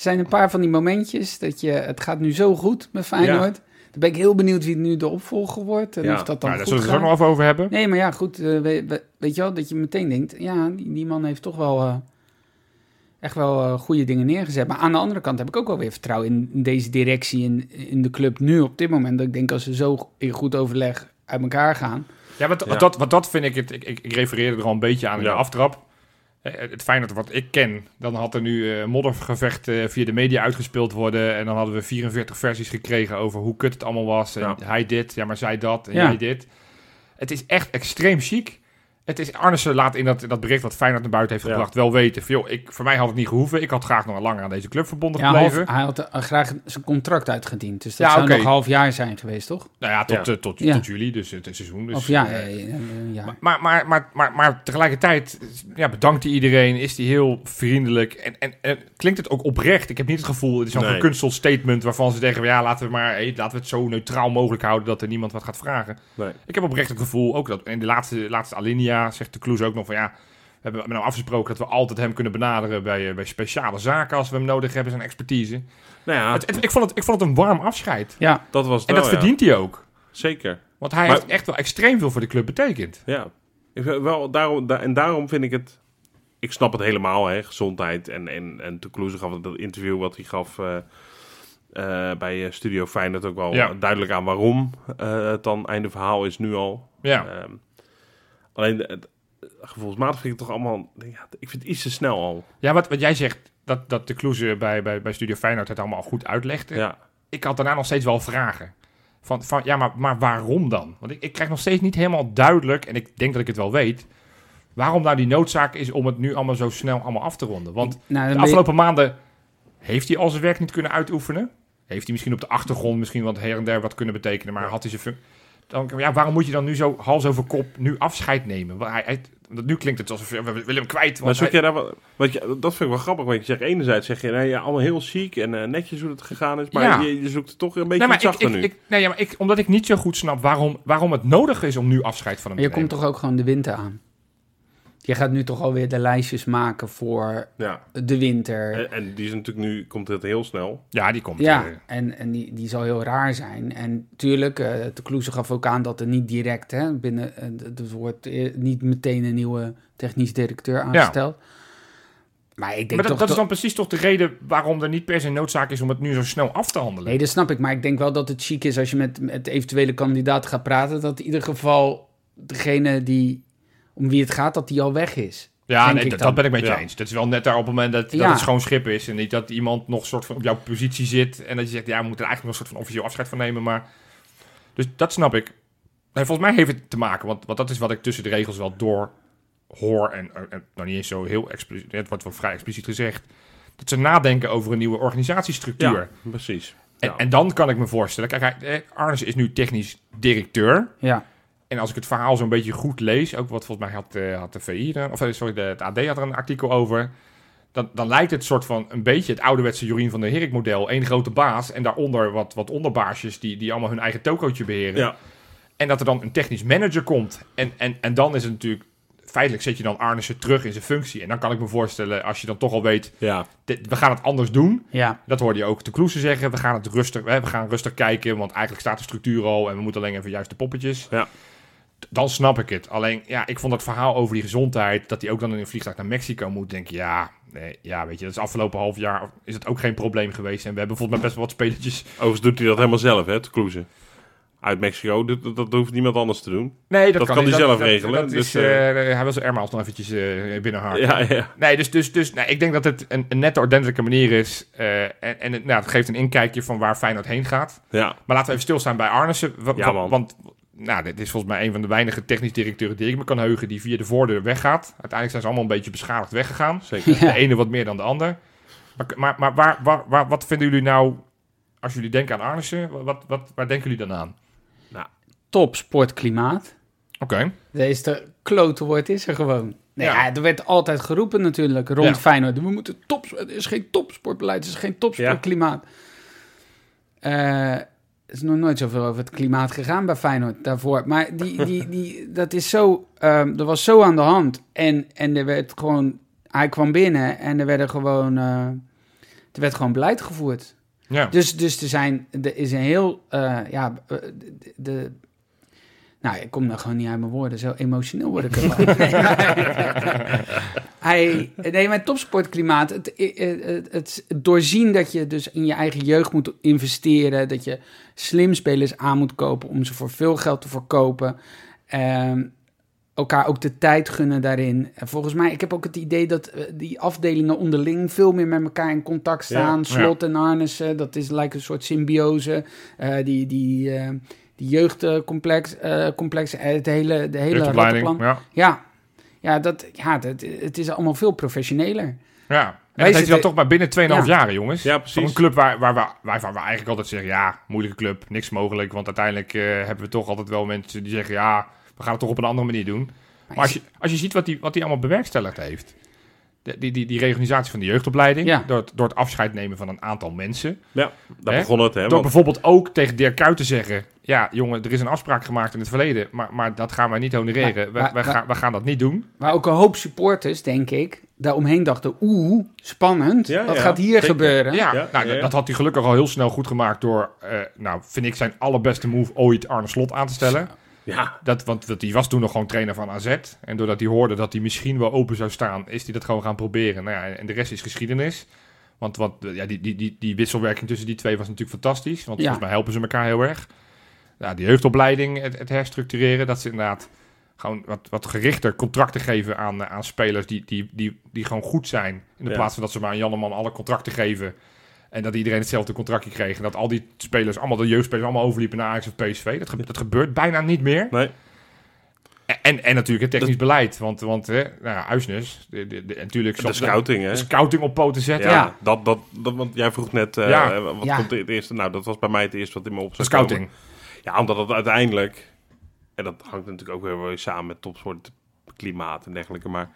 Er zijn een paar van die momentjes dat je, het gaat nu zo goed met Feyenoord. Dan ben ik heel benieuwd wie nu de opvolger wordt en Ja, of dat dan nou, daar zullen we het ook nog even over hebben. Nee, maar ja, goed, eh, we- we- weet je wel, dat je meteen denkt, ja, die, die man heeft toch wel eh, echt wel eh, goede dingen neergezet. Maar aan de andere kant heb ik ook wel weer vertrouwen in, in deze directie, in, in de club nu op dit moment. Dat ik denk als ze zo in goed overleg uit elkaar gaan. Ja, want, Ja. Dat, want dat vind ik het. Ik, ik, ik refereerde er al een beetje aan in Ja. de aftrap. Eh, Het Feyenoord wat ik ken, dan had er nu eh moddergevecht eh, via de media uitgespeeld worden. En dan hadden we 44 versies gekregen over hoe kut het allemaal was. En Ja. hij dit, ja, maar zij dat en Ja. jij dit. Het is echt extreem chic. Het is Arnissen laat in dat, dat bericht wat Feyenoord naar buiten heeft Ja. gebracht wel weten. Van, joh, ik, voor mij had het niet gehoeven. Ik had graag nog langer aan deze club verbonden Ja, half, gebleven. hij had eh, graag zijn contract uitgediend. Dus dat Ja, zou nog half jaar zijn geweest, toch? Nou ja, tot, Ja. eh, tot, Ja. tot juli, dus het seizoen. Dus, of ja, eh, ja. Maar, maar, maar, maar, maar tegelijkertijd ja, bedankt hij iedereen, is hij heel vriendelijk. En, en, en klinkt het ook oprecht? Ik heb niet het gevoel, het is zo'n Nee. gekunsteld statement waarvan ze zeggen: ja, laten we maar hey, laten we het zo neutraal mogelijk houden dat er niemand wat gaat vragen. Nee. Ik heb oprecht het gevoel, ook dat in de laatste, laatste alinea zegt de Kloes ook nog van ja. We hebben nou afgesproken dat we altijd hem kunnen benaderen bij, eh, bij speciale zaken als we hem nodig hebben, zijn expertise. Nou ja, Het, het- ik, vond het, ik vond het een warm afscheid. ja, dat was het En wel, dat ja. verdient hij ook. Zeker. Want hij Maar- heeft echt wel extreem veel voor de club betekend. Ja. Ik vind wel, daarom, da- en daarom vind ik het ik snap het helemaal, hè, gezondheid. En, en, en Toulouse gaf dat interview wat hij gaf uh, uh, bij Studio Feyenoord ook wel Ja. duidelijk aan waarom het dan einde verhaal is nu al. Ja. Ehm, alleen, gevoelsmatig vind ik het toch allemaal... Ja, ik vind het iets te snel al. Ja, wat, wat jij zegt, dat, dat de Kloeze bij, bij, bij Studio Feyenoord het allemaal goed uitlegde. Ja. Ik had daarna nog steeds wel vragen. Van, van ja, maar, maar waarom dan? Want ik, ik krijg nog steeds niet helemaal duidelijk, en ik denk dat ik het wel weet, waarom nou die noodzaak is om het nu allemaal zo snel allemaal af te ronden. Want Nou, de je- afgelopen maanden heeft hij al zijn werk niet kunnen uitoefenen. Heeft hij misschien op de achtergrond misschien wat her en der wat kunnen betekenen, maar had hij zijn... fun- Dan, ja, waarom moet je dan nu zo hals over kop nu afscheid nemen? Want hij, hij- nu klinkt het alsof we willen hem kwijt. Maar zoek hij- jij daar wel... Want je, dat vind ik wel grappig. Want je zegt enerzijds zeg je, nee, ja, allemaal heel chic en eh, netjes hoe het gegaan is. Maar Ja. je, je zoekt er toch een beetje Nee, maar iets ik, achter ik, nu. ik- nee, ja, maar ik, omdat ik niet zo goed snap waarom, waarom het nodig is om nu afscheid van hem Maar je te komt toch ook gewoon de winter aan? Je gaat nu toch alweer de lijstjes maken voor ja. de winter. En, en die is natuurlijk nu, komt het heel snel. Ja, die komt. Ja, en, en die, die zal heel raar zijn. En tuurlijk, eh de Kloeze gaf ook aan dat er niet direct, hè, binnen, er wordt eh, niet meteen een nieuwe technisch directeur aangesteld. Maar ik denk maar dat, toch... dat is dan precies toch de reden waarom er niet per se noodzaak is om het nu zo snel af te handelen. Nee, dat snap ik. Maar ik denk wel dat het chic is als je met, met eventuele kandidaten gaat praten, dat in ieder geval degene die, om wie het gaat, dat die al weg is. ja, denk nee, ik dat, ben ik met je Ja. eens. Dat is wel net daar op het moment dat, dat Ja. het schoon schip is. En niet dat iemand nog soort van op jouw positie zit. En dat je zegt, ja, we moeten er eigenlijk nog een soort van officieel afscheid van nemen. Maar... Dus dat snap ik. Nee, volgens mij heeft het te maken, want, want dat is wat ik tussen de regels wel door hoor. En, en, nou niet eens zo heel expliciet, het wordt wel vrij expliciet gezegd. Dat ze nadenken over een nieuwe organisatiestructuur. Ja, precies. En, Ja. en dan kan ik me voorstellen, kijk, eh, Arnes is nu technisch directeur. Ja, En als ik het verhaal zo'n beetje goed lees, ook wat volgens mij had, eh, had de VI, er, of eh, sorry, de, het AD had er een artikel over. Dan, dan lijkt het soort van een beetje het ouderwetse Jorien van der Herik model. Eén grote baas en daaronder wat, wat onderbaasjes die, die allemaal hun eigen tokootje beheren. Ja. En dat er dan een technisch manager komt. En, en, en dan is het natuurlijk, feitelijk zet je dan Arnissen terug in zijn functie. En dan kan ik me voorstellen, als je dan toch al weet, Ja. dit- we gaan het anders doen. ja. Dat hoorde je ook de Kloese zeggen. We gaan het rustig, we gaan rustig kijken, want eigenlijk staat de structuur al en we moeten alleen even juist de poppetjes. Ja. Dan snap ik het. Alleen, ja, ik vond het verhaal over die gezondheid, dat hij ook dan in een vliegtuig naar Mexico moet, denk ik, ja, nee, ja, weet je, dat is afgelopen half jaar is het ook geen probleem geweest. En we hebben volgens mij best wel wat spelertjes. Overigens doet hij dat helemaal zelf, hè, te cruisen. Uit Mexico, dat, dat, dat hoeft niemand anders te doen. Nee, Dat kan hij zelf regelen, Dat dus, is, eh, eh, hij wil zijn Airmiles nog eventjes binnenhaken. Ja, ja. Nee, dus, dus, dus nee, ik denk dat het een, een nette, ordentelijke manier is. en en het, nou, het geeft een inkijkje van waar Feyenoord heen gaat. ja. Maar laten we even stilstaan bij Arnissen. Ja. Want nou, dit is volgens mij een van de weinige technisch directeuren die ik me kan heugen... die via de voordeur weggaat. Uiteindelijk zijn ze allemaal een beetje beschadigd weggegaan. Zeker. De ene wat meer dan de ander. Maar, maar, maar waar, waar, waar- wat vinden jullie nou... als jullie denken aan Arnissen, wat, wat, waar denken jullie dan aan? Top sportklimaat. Oké. Deze klote woord is er gewoon. Nee, Ja. ja. er werd altijd geroepen natuurlijk rond Ja. Feyenoord. We moeten top, er is geen topsportbeleid, er is geen topsportklimaat. Eh, er is nog nooit zoveel over het klimaat gegaan bij Feyenoord daarvoor. Maar die, die, die, dat is zo, ehm er was zo aan de hand. En, en er werd gewoon, hij kwam binnen en er werden gewoon, eh, er werd gewoon beleid gevoerd. Ja. Dus, dus er, zijn, er is een heel, eh, ja, eh, de, de- nou, ik kom daar gewoon niet uit mijn woorden, zo emotioneel word ik ervan. Hij, nee, mijn topsportklimaat, het, het, het, het doorzien dat je dus in je eigen jeugd moet investeren, dat je slim spelers aan moet kopen om ze voor veel geld te verkopen. Ehm, elkaar ook de tijd gunnen daarin. En volgens mij, ik heb ook het idee dat eh, die afdelingen onderling veel meer met elkaar in contact staan. Ja. Slot en Arnissen, dat is lijkt een soort symbiose. Eh, die, die, eh, die jeugdcomplex, eh, complex, eh, het hele, de hele rattenplan. ja. Ja, ja, dat, ja dat, het is allemaal veel professioneler. Ja. En Wij dat heeft hij dan toch maar binnen 2,5 Ja. jaar, jongens. Ja, Van precies. een club waar, waar, waar, waarvan we eigenlijk altijd zeggen... ja, moeilijke club, niks mogelijk. Want uiteindelijk eh, hebben we toch altijd wel mensen die zeggen... ja, we gaan het toch op een andere manier doen. Maar als je, als je ziet wat hij wat die allemaal bewerkstelligd heeft... De, die, die, die reorganisatie van de jeugdopleiding... Ja. Door, het, door het afscheid nemen van een aantal mensen... Ja, daar Hè? begon het, hè. door want- bijvoorbeeld ook tegen Dirk Kuyt te zeggen... ja, jongen, er is een afspraak gemaakt in het verleden... maar, maar dat gaan wij niet honoreren. Maar- we, maar- we, maar- gaan, we gaan dat niet doen. Maar ook een hoop supporters, denk ik, daaromheen dachten... oeh, spannend, Ja, wat ja, gaat hier gebeuren? Ja, Ja, nou, ja, ja. dat had hij gelukkig al heel snel goed gemaakt door, eh, nou, vind ik zijn allerbeste move ooit Arne Slot aan te stellen. Ja, Dat, want want die was toen nog gewoon trainer van AZ. En doordat hij hoorde dat hij misschien wel open zou staan, is hij dat gewoon gaan proberen. Nou ja, en de rest is geschiedenis. Want, want ja, die, die, die, die wisselwerking tussen die twee was natuurlijk fantastisch. Want Ja. volgens mij helpen ze elkaar heel erg. Ja, die jeugdopleiding, het, het herstructureren, dat ze inderdaad gewoon wat, wat gerichter contracten geven aan, eh, aan spelers die, die, die, die gewoon goed zijn. In de Ja. plaats van dat ze maar aan Janneman alle contracten geven. En dat iedereen hetzelfde contractje kreeg. En dat al die spelers, allemaal de jeugdspelers, allemaal overliepen naar Ajax of PSV. Dat, ge- dat gebeurt bijna niet meer. nee. En, en natuurlijk het technisch beleid. Want, want hè, nou ja, Uisnes, de, de, de- natuurlijk... De scouting, hè? de scouting op poten zetten. Ja, Ja. Dat, dat, dat, want jij vroeg net, eh, Ja. wat Ja. komt het eerste? Nou, dat was bij mij het eerste wat in me op De komen. scouting. Ja, omdat het uiteindelijk, en dat hangt natuurlijk ook weer samen met topsport, klimaat en dergelijke, maar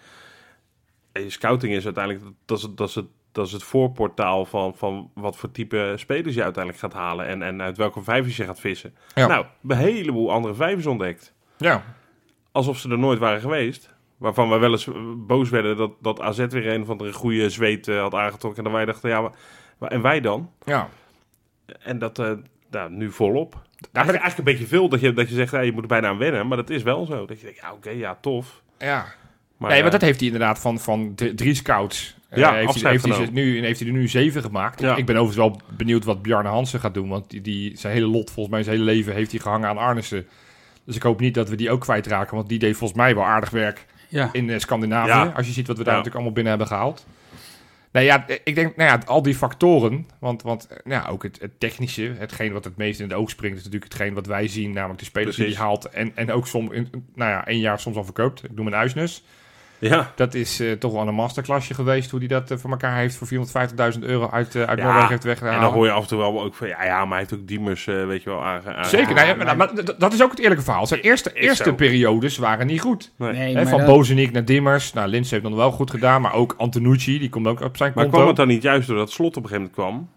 eh, scouting is uiteindelijk, dat is, het- dat is, het, dat is het voorportaal van, van wat voor type spelers je uiteindelijk gaat halen en, en uit welke vijvers je gaat vissen. Ja. Nou, een heleboel andere vijvers ontdekt. Ja. Alsof ze er nooit waren geweest. Waarvan we wel eens boos werden dat, dat AZ weer een van de goede zweet eh, had aangetrokken. En dan wij dachten, ja, maar, maar- en wij dan? ja. En dat eh, nou, nu volop. Daar ben ik- eigenlijk een beetje veel dat je, dat je zegt, ja, je moet er bijna aan wennen. Maar dat is wel zo. Dat je denkt, ja, oké, ja, tof. ja. Maar, nee, maar eh, dat heeft hij inderdaad van, van de, drie scouts. Eh, Ja, heeft, hij, afscheid heeft, hij, nu, heeft hij er nu zeven gemaakt. Ja. Ik ben overigens wel benieuwd wat Bjarne Hansen gaat doen. Want die, die, zijn hele lot, volgens mij zijn hele leven, heeft hij gehangen aan Arnissen. Dus ik hoop niet dat we die ook kwijtraken. Want die deed volgens mij wel aardig werk Ja. in eh, Scandinavië. Ja. Als je ziet wat we daar Ja. natuurlijk allemaal binnen hebben gehaald. Nou ja, ik denk, nou ja, al die factoren, want, want eh, nou ja, ook het, het technische, hetgeen wat het meest in het oog springt, is natuurlijk hetgeen wat wij zien, namelijk de spelers die hij haalt en, en ook soms, in, nou ja, één jaar soms al verkoopt. Ik noem een Uisnes. Ja, Dat is eh, toch wel een masterclassje geweest, hoe hij dat eh, voor elkaar heeft voor 450.000 euro uit, eh, uit Ja, Noorwegen heeft en weggehaald. dan hoor je af en toe wel ook van, ja, ja maar hij heeft ook Diemers, eh, weet je wel, aange... Zeker, nou ja, maar- maar, maar dat- is ook het eerlijke verhaal. Zijn eerste, eerste zo. periodes waren niet goed. Nee. Maar van dat- Bozeniek naar Dimmers. Nou, Lins heeft dan wel goed gedaan, maar ook Antonucci, die komt ook op zijn Maar konto. kwam het dan niet juist doordat Slot op een gegeven moment kwam?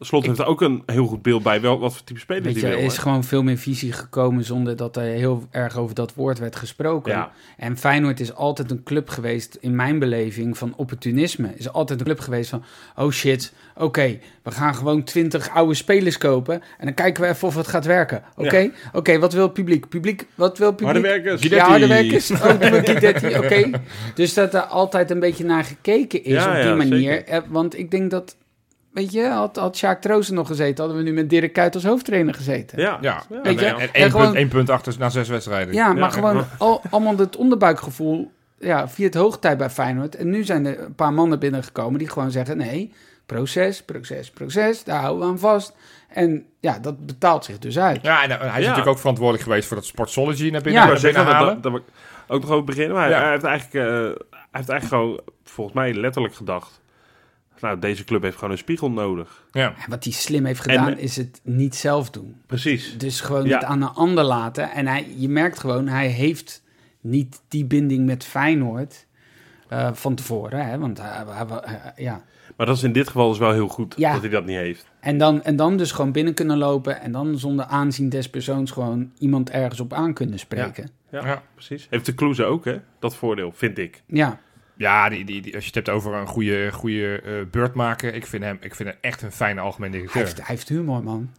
Slot heeft er ook een heel goed beeld bij wel, wat voor type spelers Weet die je, er is hè? gewoon veel meer visie gekomen zonder dat er heel erg over dat woord werd gesproken. Ja. En Feyenoord is altijd een club geweest, in mijn beleving, van opportunisme. Is altijd een club geweest van, oh shit, oké, we gaan gewoon twintig oude spelers kopen en dan kijken we even of het gaat werken. Oké, oké, wat wil het publiek? Publiek, wat wil het publiek? Harde werkers. Ja, harde werkers. Oh, oké. Dus dat er altijd een beetje naar gekeken is Ja, op die ja, manier. zeker. Eh, Want ik denk dat, weet je, had, had Sjaak Troosten nog gezeten, hadden we nu met Dirk Kuyt als hoofdtrainer gezeten. Ja, Ja, Ja, Weet je, en, en en één, gewoon- punt, één punt achter na zes wedstrijden. Ja, maar Ja. gewoon al, allemaal het onderbuikgevoel ja, via het hoogtijd bij Feyenoord. En nu zijn er een paar mannen binnengekomen die gewoon zeggen... nee, proces, proces, proces, daar houden we aan vast. En ja, dat betaalt zich dus uit. Ja, en hij is Ja. natuurlijk ook verantwoordelijk geweest voor dat Sportsology naar Ja, binnen, Ik naar binnen halen. dat, ook nog over beginnen. Maar hij- Ja. hij, heeft eigenlijk, eh, hij heeft eigenlijk gewoon, volgens mij letterlijk gedacht... Nou, deze club heeft gewoon een spiegel nodig. ja. En wat hij slim heeft gedaan, En- is het niet zelf doen. Precies. Dus gewoon Ja. het aan een ander laten. En hij, je merkt gewoon, hij heeft niet die binding met Feyenoord... eh, van tevoren, hè? want hij, hij- ja, Maar dat is in dit geval dus wel heel goed Ja. dat hij dat niet heeft. En dan, en dan dus gewoon binnen kunnen lopen en dan zonder aanzien des persoons gewoon iemand ergens op aan kunnen spreken. Ja, Ja. precies. Heeft de Kloeze ook, hè? Dat voordeel, vind ik. Ja, Ja, die, die, die- als je het hebt over een goede, goede eh, beurt maken, ik vind, hem, ik vind hem echt een fijne algemeen hij directeur. heeft, hij heeft humor, man.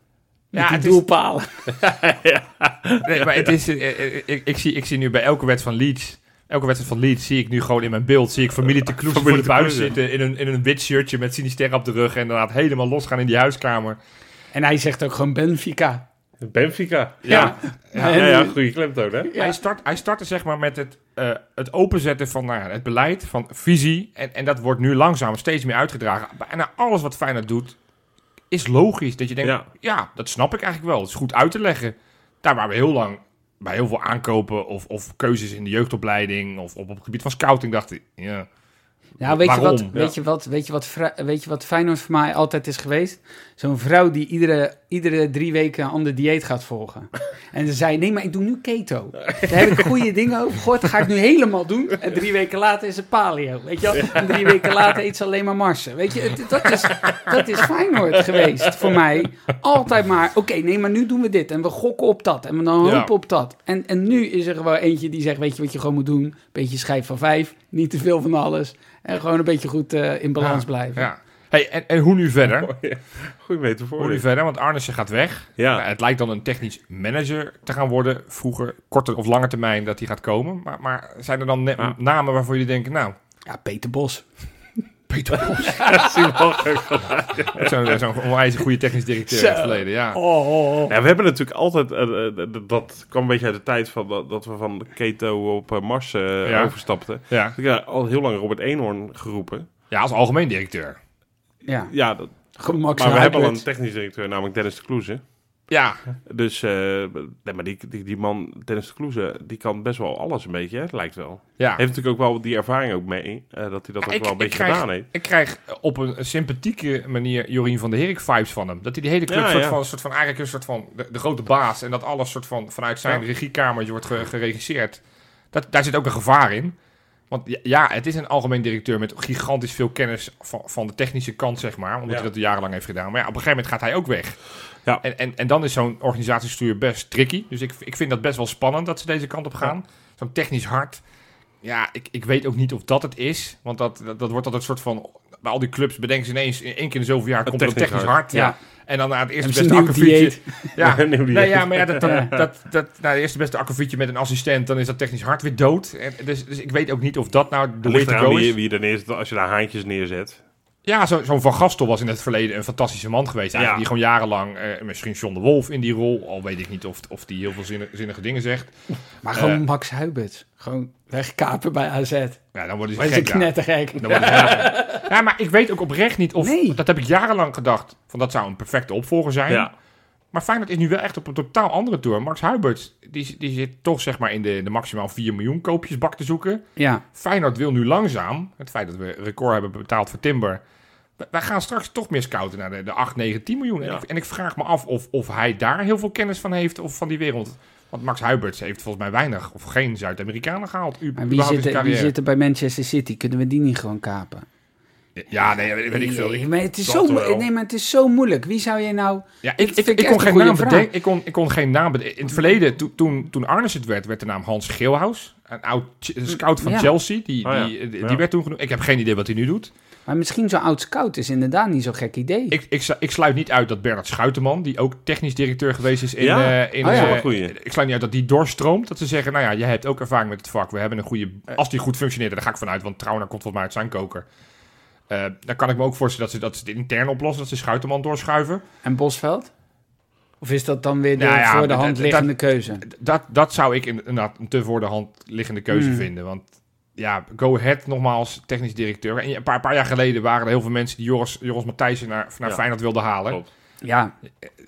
Ja, Ja, die het is- doelpalen. Nee, maar het is, eh, eh, ik, ik, zie, ik zie nu bij elke wedstrijd van Leeds, elke wedstrijd van Leeds zie ik nu gewoon in mijn beeld, zie ik familie te Kloes voor de buis zitten in een, in een wit shirtje met Sinister op de rug en inderdaad helemaal losgaan in die huiskamer. En hij zegt ook gewoon Benfica. Benfica. Ja. Ja, ja, ja, goede klemtoon, hè? Hij, start, hij startte zeg maar met het, eh, het openzetten van nou ja, het beleid, van visie. En, en dat wordt nu langzaam steeds meer uitgedragen. Bijna alles wat Feyenoord doet is logisch. Dat je denkt, ja. Ja. dat snap ik eigenlijk wel. Het is goed uit te leggen. Daar waar we heel lang bij heel veel aankopen of, of keuzes in de jeugdopleiding of op, op het gebied van scouting dachten, ja, Nou, weet je, wat, weet, je wat, weet, je wat, weet je wat Feyenoord voor mij altijd is geweest? Zo'n vrouw die iedere, iedere drie weken een ander dieet gaat volgen. En ze zei, nee, maar ik doe nu keto. Daar heb ik goede dingen over gehoord, dat ga ik nu helemaal doen. En drie weken later is het paleo, weet je wel? En drie weken later eet ze alleen maar marsen. Weet je, dat is, dat is Feyenoord geweest voor mij. Altijd maar, oké, nee, maar nu doen we dit. En we gokken op dat. En we dan Ja. hopen op dat. En, en nu is er gewoon eentje die zegt, weet je wat je gewoon moet doen? Beetje schijf van vijf, niet te veel van alles. En gewoon een beetje goed eh, in balans Ja, blijven. Ja. Hey, en, en hoe nu verder? Goeie metafoor. Hoe nu verder? Want Arnissen gaat weg. Ja. Nou, het lijkt dan een technisch manager te gaan worden. Vroeger, korte of lange termijn, dat hij gaat komen. Maar, maar zijn er dan net namen waarvoor jullie denken, nou, Ja, Peter Bos. Peter Bos. Zo'n zo'n onwijs goede technisch directeur in het Zo. verleden, ja. Oh, Ja, we hebben natuurlijk altijd, eh, eh, d- dat kwam een beetje uit de tijd van dat, dat we van keto op eh, Mars eh, Ja. overstapten. Ja. Ik heb al heel lang Robert Eenhoorn geroepen. ja, als algemeen directeur. Ja, Ja, dat, maar we hebben al een technisch directeur, namelijk Dennis de Kloeze. Ja, Dus eh, nee, maar die, die, die man, Dennis de Kloeze, die kan best wel alles een beetje, hè? Lijkt wel. ja. Heeft natuurlijk ook wel die ervaring ook mee, eh, dat hij dat ook Ik- wel een beetje krijg- gedaan heeft. Ik krijg op een sympathieke manier Jorien van der Herik vibes van hem. Dat hij die hele club Ja, soort, ja. Van, soort van eigenlijk een soort van de, de grote baas en dat alles soort van vanuit zijn Ja. regiekamertje wordt ge- geregisseerd. Dat, daar zit ook een gevaar in. Want ja, het is een algemeen directeur met gigantisch veel kennis van, van de technische kant, zeg maar. Omdat Ja. hij dat jarenlang heeft gedaan. Maar ja, op een gegeven moment gaat hij ook weg. Ja. En, en, en dan is zo'n organisatiestuur best tricky. Dus ik, ik vind dat best wel spannend dat ze deze kant op gaan. Zo'n technisch hart. Ja, ik, ik weet ook niet of dat het is. Want dat, dat, dat wordt altijd een soort van... Bij al die clubs bedenken ze ineens... in één keer in de zoveel jaar komt er een technisch hart. Ja. Ja. En dan naar het eerste beste akkefietje. Ja, nee, ja, maar ja, dat, dat, dat, dat, nou, de eerste beste akkefietje met een assistent... dan is dat technisch hart weer dood. En, dus, dus ik weet ook niet of dat nou de Het way to go wie, is. wie je er neerzet, als je daar haantjes neerzet. Ja, zo- zo'n Van Gastel was in het verleden een fantastische man geweest. Ja. Die gewoon jarenlang, eh, misschien John de Wolf in die rol. Al weet ik niet of, of die heel veel zinni- zinnige dingen zegt. Maar gewoon Eh. Max Huibert. Gewoon wegkapen bij AZ. Ja, dan worden ze gek. Ja. knettergek. Dan worden ze gek. ja, maar ik weet ook oprecht niet of... Nee. Dat heb ik jarenlang gedacht. Van dat zou een perfecte opvolger zijn. Ja. Maar Feyenoord is nu wel echt op een totaal andere tour. Max Huibert, die, die zit toch zeg maar in de, de maximaal 4 miljoen koopjesbak te zoeken. Ja, Feyenoord wil nu langzaam, het feit dat we record hebben betaald voor Timber... wij- gaan straks toch meer scouten naar de, de 8, 9, 10 miljoen. En, ik, en ik vraag me af of, of hij daar heel veel kennis van heeft of van die wereld. Want Max Huiberts heeft volgens mij weinig of geen Zuid-Amerikanen gehaald. u- maar wie überhaupt in zit, zijn er, wie er bij Manchester City? Kunnen we die niet gewoon kapen? Ja, nee, weet, weet ik veel. Nee, Ik, maar het is zo, nee, maar het is zo moeilijk. Wie zou je nou... ja, ik, ik, kon een geen naam bedenken. Ik kon, ik kon geen naam bedenken. In het verleden, to- toen, toen Arnes het werd, werd de naam Hans Geelhuis. Een oud scout van Ja. Chelsea. Die, Oh ja. die, die, Ja. werd toen genoemd. Ik heb geen idee wat hij nu doet. Maar misschien zo'n oud scout is inderdaad niet zo'n gek idee. Ik, ik, ik sluit niet uit dat Bernard Schuiterman, die ook technisch directeur geweest is in... Ja. eh, in Oh ja. eh, ik sluit niet uit dat die doorstroomt. Dat ze zeggen, nou ja, jij hebt ook ervaring met het vak. We hebben een goede... Als die goed functioneert, daar ga ik vanuit. Want Trauner komt volgens mij uit zijn koker. Eh, dan kan ik me ook voorstellen dat ze, dat ze het intern oplossen. Dat ze Schuiterman doorschuiven. En Bosveld? Of is dat dan weer de Nou ja, voor de dat- hand dat- liggende keuze? Dat, dat zou ik inderdaad een te voor de hand liggende keuze Hmm. vinden. Want ja, Go Ahead nogmaals technisch directeur. En een paar, paar jaar geleden waren er heel veel mensen die Joris, Joris Matthijssen naar, naar Ja. Feyenoord wilden halen. Klopt. Ja,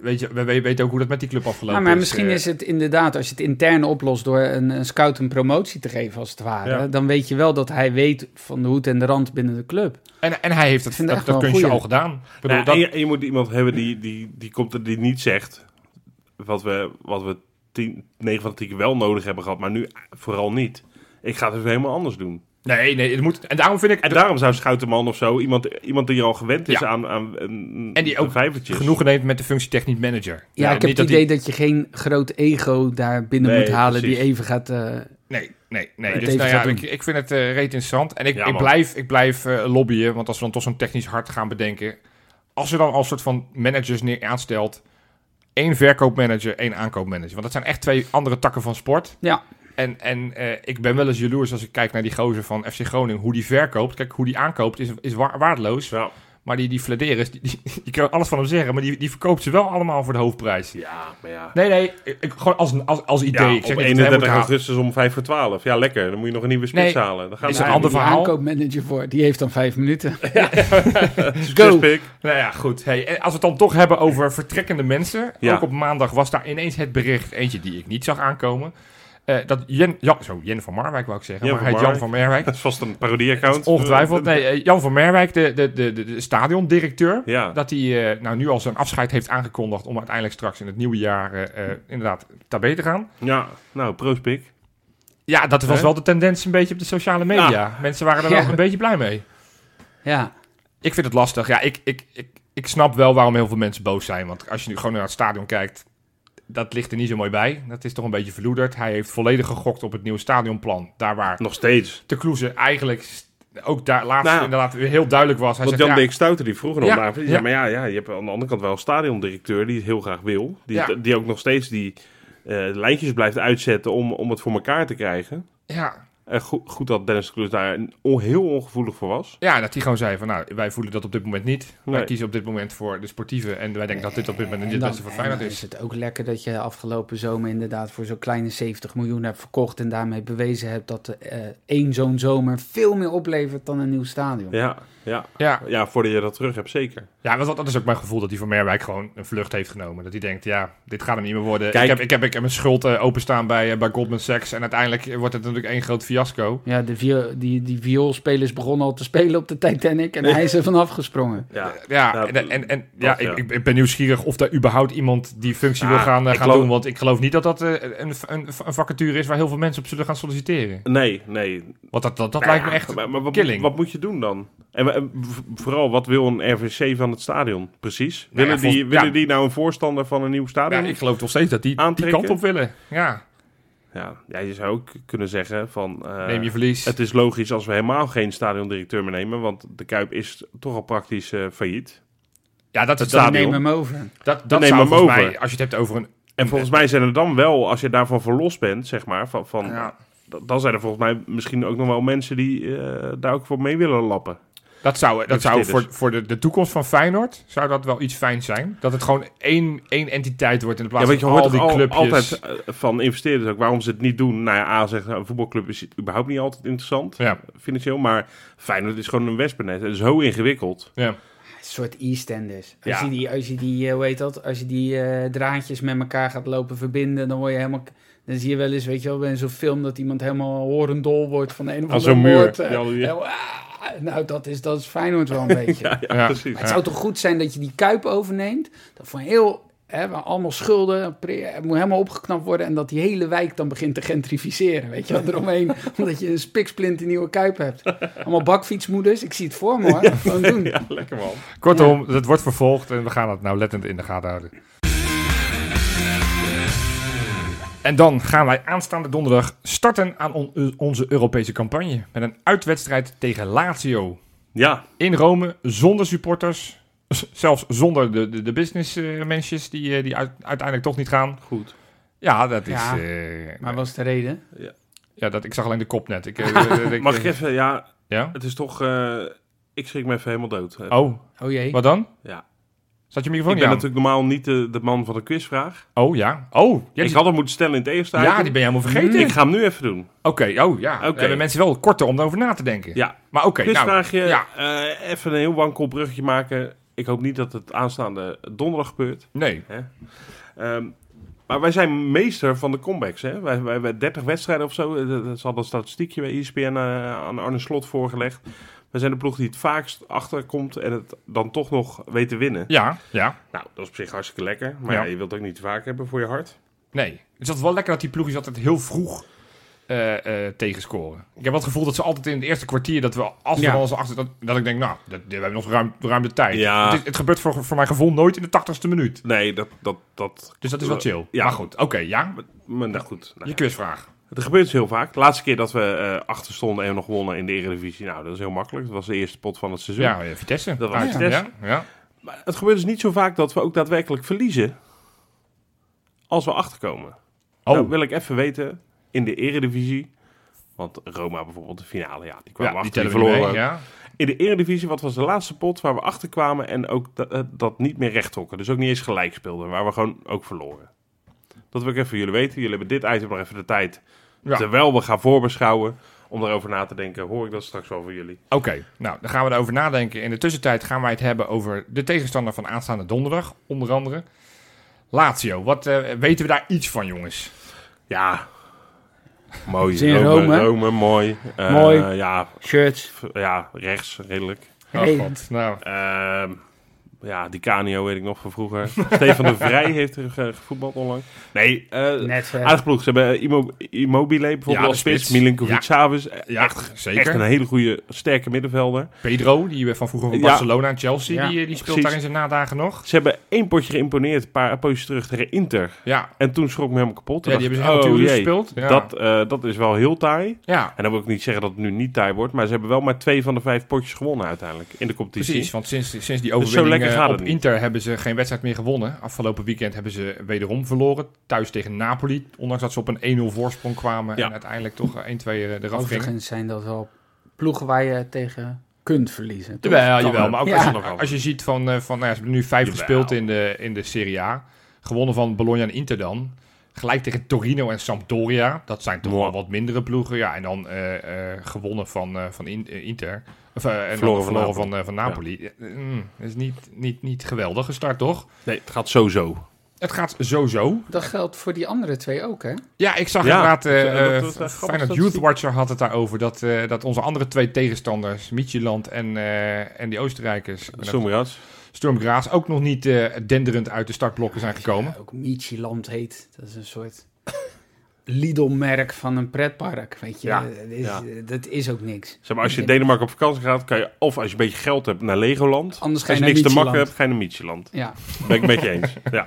Weet je, we, we weten ook hoe dat met die club afgelopen Nou, maar is. misschien Eh, is het inderdaad, als je het intern oplost door een, een scout een promotie te geven, als het ware, Ja. dan weet je wel dat hij weet van de hoed en de rand binnen de club. En, en hij heeft dat, echt dat een kunstje al gedaan. Bedoel, Nou, dat, en, je, en je moet iemand hebben die, die, die komt er die niet zegt wat we, wat we tien, 9 van de 10 keer wel nodig hebben gehad, maar nu vooral niet. Ik ga het even helemaal anders doen. nee, nee, het moet, en daarom vind ik En daarom zou Schouterman of zo, iemand, iemand die al gewend is Ja. aan, aan een, En die ook vijvertjes. genoegen neemt met de functie technisch manager. Ja, ik heb het dat idee dat je geen groot ego daar binnen Nee, moet halen precies. die even gaat... eh, nee, nee, nee. Dus nou ja, ik, ik vind het eh reet interessant. En ik, Ja, ik blijf, ik blijf eh, lobbyen, want als we dan toch zo'n technisch hart gaan bedenken. Als je dan als soort van managers neer aanstelt, één verkoopmanager, één aankoopmanager. Want dat zijn echt twee andere takken van sport. ja, En, en eh, ik ben wel eens jaloers als ik kijk naar die gozer van FC Groningen, hoe die verkoopt. Kijk, hoe die aankoopt is, is wa- waardeloos. Ja. Maar die, die Flederis, die, die, je kan alles van hem zeggen, maar die, die verkoopt ze wel allemaal voor de hoofdprijs. ja, maar ja. Nee, nee, ik, gewoon als, als, als idee. Ja, ik zeg op niet dat hij 31 moet halen. augustus om 5 voor 12. Ja, lekker. Dan moet je nog een nieuwe spits Nee, halen. Dan gaan is een ander je verhaal. aankoopmanager voor, die heeft dan vijf minuten. Go. Pick. Nou ja, goed. Hey, als we het dan toch hebben over vertrekkende mensen. Ja. Ook op maandag was daar ineens het bericht, eentje die ik niet zag aankomen. Eh, dat Jen, Jan, zo, Jen van Marwijk wou ik zeggen, Jan maar van hij heet Jan van Merwijk. Dat is vast een parodie-account. Ongetwijfeld. Nee, eh, Jan van Merwijk, de, de, de, de, stadiondirecteur. Ja. Dat hij eh, nou, nu al zijn afscheid heeft aangekondigd om uiteindelijk straks in het nieuwe jaar eh, eh, inderdaad tabé te gaan. ja, nou, proost Pik. Ja, dat was wel de tendens een beetje op de sociale media. Mensen waren er Ja. wel een beetje blij mee. Ja, Ik vind het lastig. Ja, ik, ik, ik, ik snap wel waarom heel veel mensen boos zijn. Want als je nu gewoon naar het stadion kijkt, dat ligt er niet zo mooi bij. Dat is toch een beetje verloederd. Hij heeft volledig gegokt op het nieuwe stadionplan. Daar waar Nog steeds. de Kloeze eigenlijk ook daar laatst Nou inderdaad heel duidelijk was. Hij Want zegt, Jan ja, Dirk Stouter die vroeger nog Ja. Ja, ja. maar ja, ja, je hebt aan de andere kant wel een stadiondirecteur die het heel graag wil. Die, Ja. die ook nog steeds die eh, lijntjes blijft uitzetten om, om het voor elkaar te krijgen. ja, En goed, goed dat Dennis de Kloes daar on- heel ongevoelig voor was. ja, dat hij gewoon zei van, nou, wij voelen dat op dit moment niet. Wij Nee. kiezen op dit moment voor de sportieve. En wij denken dat dit op dit moment niet het beste voor en Feyenoord is. is het ook lekker dat je afgelopen zomer inderdaad voor zo'n kleine 70 miljoen hebt verkocht en daarmee bewezen hebt dat eh, één zo'n zomer veel meer oplevert dan een nieuw stadion. Ja, ja. Ja, ja voordat je dat terug hebt, zeker. ja want dat is ook mijn gevoel dat hij van Merwijk gewoon een vlucht heeft genomen. Dat hij denkt, ja, dit gaat hem niet meer worden. Kijk. ik, heb, ik, heb, ik heb een schuld eh, openstaan bij, eh, bij Goldman Sachs. En uiteindelijk wordt het natuurlijk één groot fiasco. Ja, de vio- die, die vioolspelers begonnen al te spelen op de Titanic en hij is er vanaf gesprongen. Ja, Ja, Ja, en, en, en dat, ja, ja. Ik, ik, ik ben nieuwsgierig of daar überhaupt iemand die functie Ja, wil gaan, eh, ik gaan geloof- doen. Want ik geloof niet dat dat eh, een, een, een vacature is waar heel veel mensen op zullen gaan solliciteren. nee, nee. Want dat, dat, dat Nou lijkt me ja, echt Maar, maar wat, killing. wat moet je doen dan? En, vooral, wat wil een RVC van het stadion? Precies. Nou ja, Willen, die, volgens- willen ja. die nou een voorstander van een nieuw ja, stadion? ik geloof toch steeds dat die die Aantrekken? kant op willen. Ja, Ja, ja, je zou ook kunnen zeggen van... eh, neem je verlies. Het is logisch als we helemaal geen stadiondirecteur meer nemen, want de Kuip is toch al praktisch eh, failliet. ja, dat, het dat, We stadion. nemen hem over. dat, dat nemen zou hem volgens over. mij, als je het hebt over een... En volgens mij zijn er dan wel, als je daarvan verlost bent, zeg maar, van, van, Ja, dan zijn er volgens mij misschien ook nog wel mensen die eh, daar ook voor mee willen lappen. Dat zou, dat zou voor, voor de, de toekomst van Feyenoord zou dat wel iets fijn zijn. Dat het gewoon één, één entiteit wordt in plaats Ja, want je van hoort al die toch al, clubjes. altijd eh, van investeerders ook waarom ze het niet doen. Nou ja, A zegt een voetbalclub is überhaupt niet altijd interessant, Ja, financieel. Maar Feyenoord is gewoon een wespennest. Het is zo ingewikkeld. ja. Een soort EastEnders. Als Ja. je die, als je die eh, hoe heet dat, als je die eh, draadjes met elkaar gaat lopen verbinden, dan word je helemaal... Dan zie je wel eens, weet je wel, bij zo'n film dat iemand helemaal horendol wordt van een of Als andere zo'n muur. moord. Ja, ah, nou, dat is, dat is Feyenoord wel een beetje. Ja, ja, Ja. precies. Maar het zou toch goed zijn dat je die kuip overneemt, dat voor heel... Hè, waar allemaal schulden, het moet helemaal opgeknapt worden en dat die hele wijk dan begint te gentrificeren, weet je wel, eromheen, omdat je een spiksplint nieuwe kuip hebt. Allemaal bakfietsmoeders, ik zie het voor me hoor, gewoon doen. Ja, lekker man. Kortom, het wordt vervolgd en we gaan het nou lettend in de gaten houden. En dan gaan wij aanstaande donderdag starten aan on- onze Europese campagne. Met een uitwedstrijd tegen Lazio. Ja, In Rome, zonder supporters. Zelfs zonder de, de, de businessmensjes die, eh, die uit- uiteindelijk toch niet gaan. goed. Ja, dat is... Ja, eh, Maar wat is de reden? ja, dat, ik zag alleen de kop net. Ik, eh, ik- Mag ik even, ja, Ja? het is toch, eh, ik schrik me even helemaal dood. Oh, Oh jee. wat dan? Ja. Zat je Ik microfoon ben niet aan? natuurlijk normaal niet de, de man van de quizvraag. Oh, ja. Oh, ja, ik had hem moeten stellen in het eerste ja, item. die ben je helemaal vergeten. Ik ga hem nu even doen. Oké, oh ja. Oké. We hebben mensen wel korter om erover na te denken. Ja, Maar oké, nou, quizvraagje. ja. eh, even een heel wankel bruggetje maken. Ik hoop niet dat het aanstaande donderdag gebeurt. nee. Ehm, maar wij zijn meester van de comebacks. Hè? Wij, wij hebben 30 wedstrijden of zo. Is al een statistiekje bij ESPN eh, aan Arne Slot voorgelegd. Wij zijn de ploeg die het vaakst achterkomt en het dan toch nog weet te winnen. Ja, ja, Nou, dat is op zich hartstikke lekker. Maar Ja. ja, je wilt het ook niet te vaak hebben voor je hart. nee. Het is altijd wel lekker dat die ploegjes altijd heel vroeg eh, eh, tegenscoren. Ik heb wel het gevoel dat ze altijd in het eerste kwartier, dat we als we Ja. eens achter, dat, dat ik denk, nou, dat, we hebben nog ruim, ruim de tijd. Ja. Het, is- het gebeurt voor, voor mijn gevoel nooit in de tachtigste minuut. Nee, dat... dat, dat Dus dat is wel chill. Ja. Maar goed, oké, ja. Maar nou goed. Nou, Je quizvraag. Het gebeurt dus heel vaak. De laatste keer dat we eh, achter stonden en nog wonnen in de Eredivisie. Nou, dat is heel makkelijk. Dat was de eerste pot van het seizoen. Ja, Vitesse. Dat was Vitesse. Ja, ja. Maar het gebeurt dus niet zo vaak dat we ook daadwerkelijk verliezen. Als we achterkomen. Oh, Nou wil ik even weten, in de eredivisie... Want Roma bijvoorbeeld, de finale, ja, die kwamen ja, achter, die verloren. mee. Ja. In de eredivisie, wat was de laatste pot waar we achter kwamen... en ook dat, eh, dat niet meer recht trokken. Dus ook niet eens gelijk speelden, waar we gewoon ook verloren. Dat wil ik even van jullie weten. Jullie hebben dit item nog even de tijd. Ja. Terwijl we gaan voorbeschouwen, om daarover na te denken... hoor ik dat straks wel van jullie. Oké, nou, dan gaan we erover nadenken. In de tussentijd gaan wij het hebben over de tegenstander van aanstaande donderdag, onder andere. Lazio, wat eh, weten we daar iets van, jongens? Ja, mooi. Rome? Rome, mooi. Eh, Mooi. Ja, Shirts. ja, rechts, redelijk. Oh, Hey. god. Nou, Ehm, Ja, die Canio weet ik nog van vroeger. Stefan de Vrij heeft er ge- gevoetbald onlangs. Nee, eh Net aardig ploeg. Ze hebben eh, Immo- Immobile bijvoorbeeld Ja, als spits. spits. Milinkovic Savic. Ja, echt, zeker. echt een hele goede, sterke middenvelder. Pedro, die we van vroeger van Ja. Barcelona en Chelsea, Ja, die, die speelt precies. daar in zijn nadagen nog. Ze hebben één potje geïmponeerd, een paar potjes terug tegen Inter. Ja, En toen schrok ik me helemaal kapot. Ja die dacht hebben ze oh, gespeeld. Ja. Dat, eh, dat is wel heel taai. ja, En dan wil ik niet zeggen dat het nu niet taai wordt. Maar ze hebben wel maar twee van de vijf potjes gewonnen uiteindelijk in de competitie. precies. Want sinds, sinds die Dus zo overwinning lekker eh, gaat op het niet. Inter hebben ze geen wedstrijd meer gewonnen. Afgelopen weekend hebben ze wederom verloren. Thuis tegen Napoli. Ondanks dat ze op een 1-0 voorsprong kwamen. Ja. En uiteindelijk toch eh, 1-2 eraf gingen. Overigens zijn dat wel ploegen waar je tegen kunt verliezen. toch? Jawel, jawel. wel. Maar ook Ja. als, je, als je ziet van, eh, van nou ja, ze hebben nu vijf Jawel. gespeeld in de, in de Serie A. Gewonnen van Bologna en Inter dan. Gelijk tegen Torino en Sampdoria. Dat zijn toch wel wat mindere ploegen. Ja, en dan eh, eh, gewonnen van, eh, van In- eh, Inter. Of, eh, en Verloren verloren van van, eh, van Napoli. Ja, mm, dat is niet, niet, niet geweldig gestart, toch? Nee, het gaat sowieso. Het gaat sowieso. Dat geldt voor die andere twee ook, hè? Ja, ik zag Ja, inderdaad, eh dat- eh, Feyenoord. Youth Watcher had het daarover, dat, eh, dat onze andere twee tegenstanders, Midtjylland en, eh, en die Oostenrijkers. Sturm Graz, ook nog niet eh, denderend uit de startblokken zijn gekomen. Ja, ook Michieland heet. Dat is een soort Lidl-merk van een pretpark, weet je. Ja, Dat, is, ja. dat is ook niks. Zeg maar, als je in Denemarken op vakantie gaat, kan je of als je een beetje geld hebt naar Legoland. Anders ga Als je niks te makken hebt, ga je naar Micheland. Ja, Ben ik met je eens. Ja.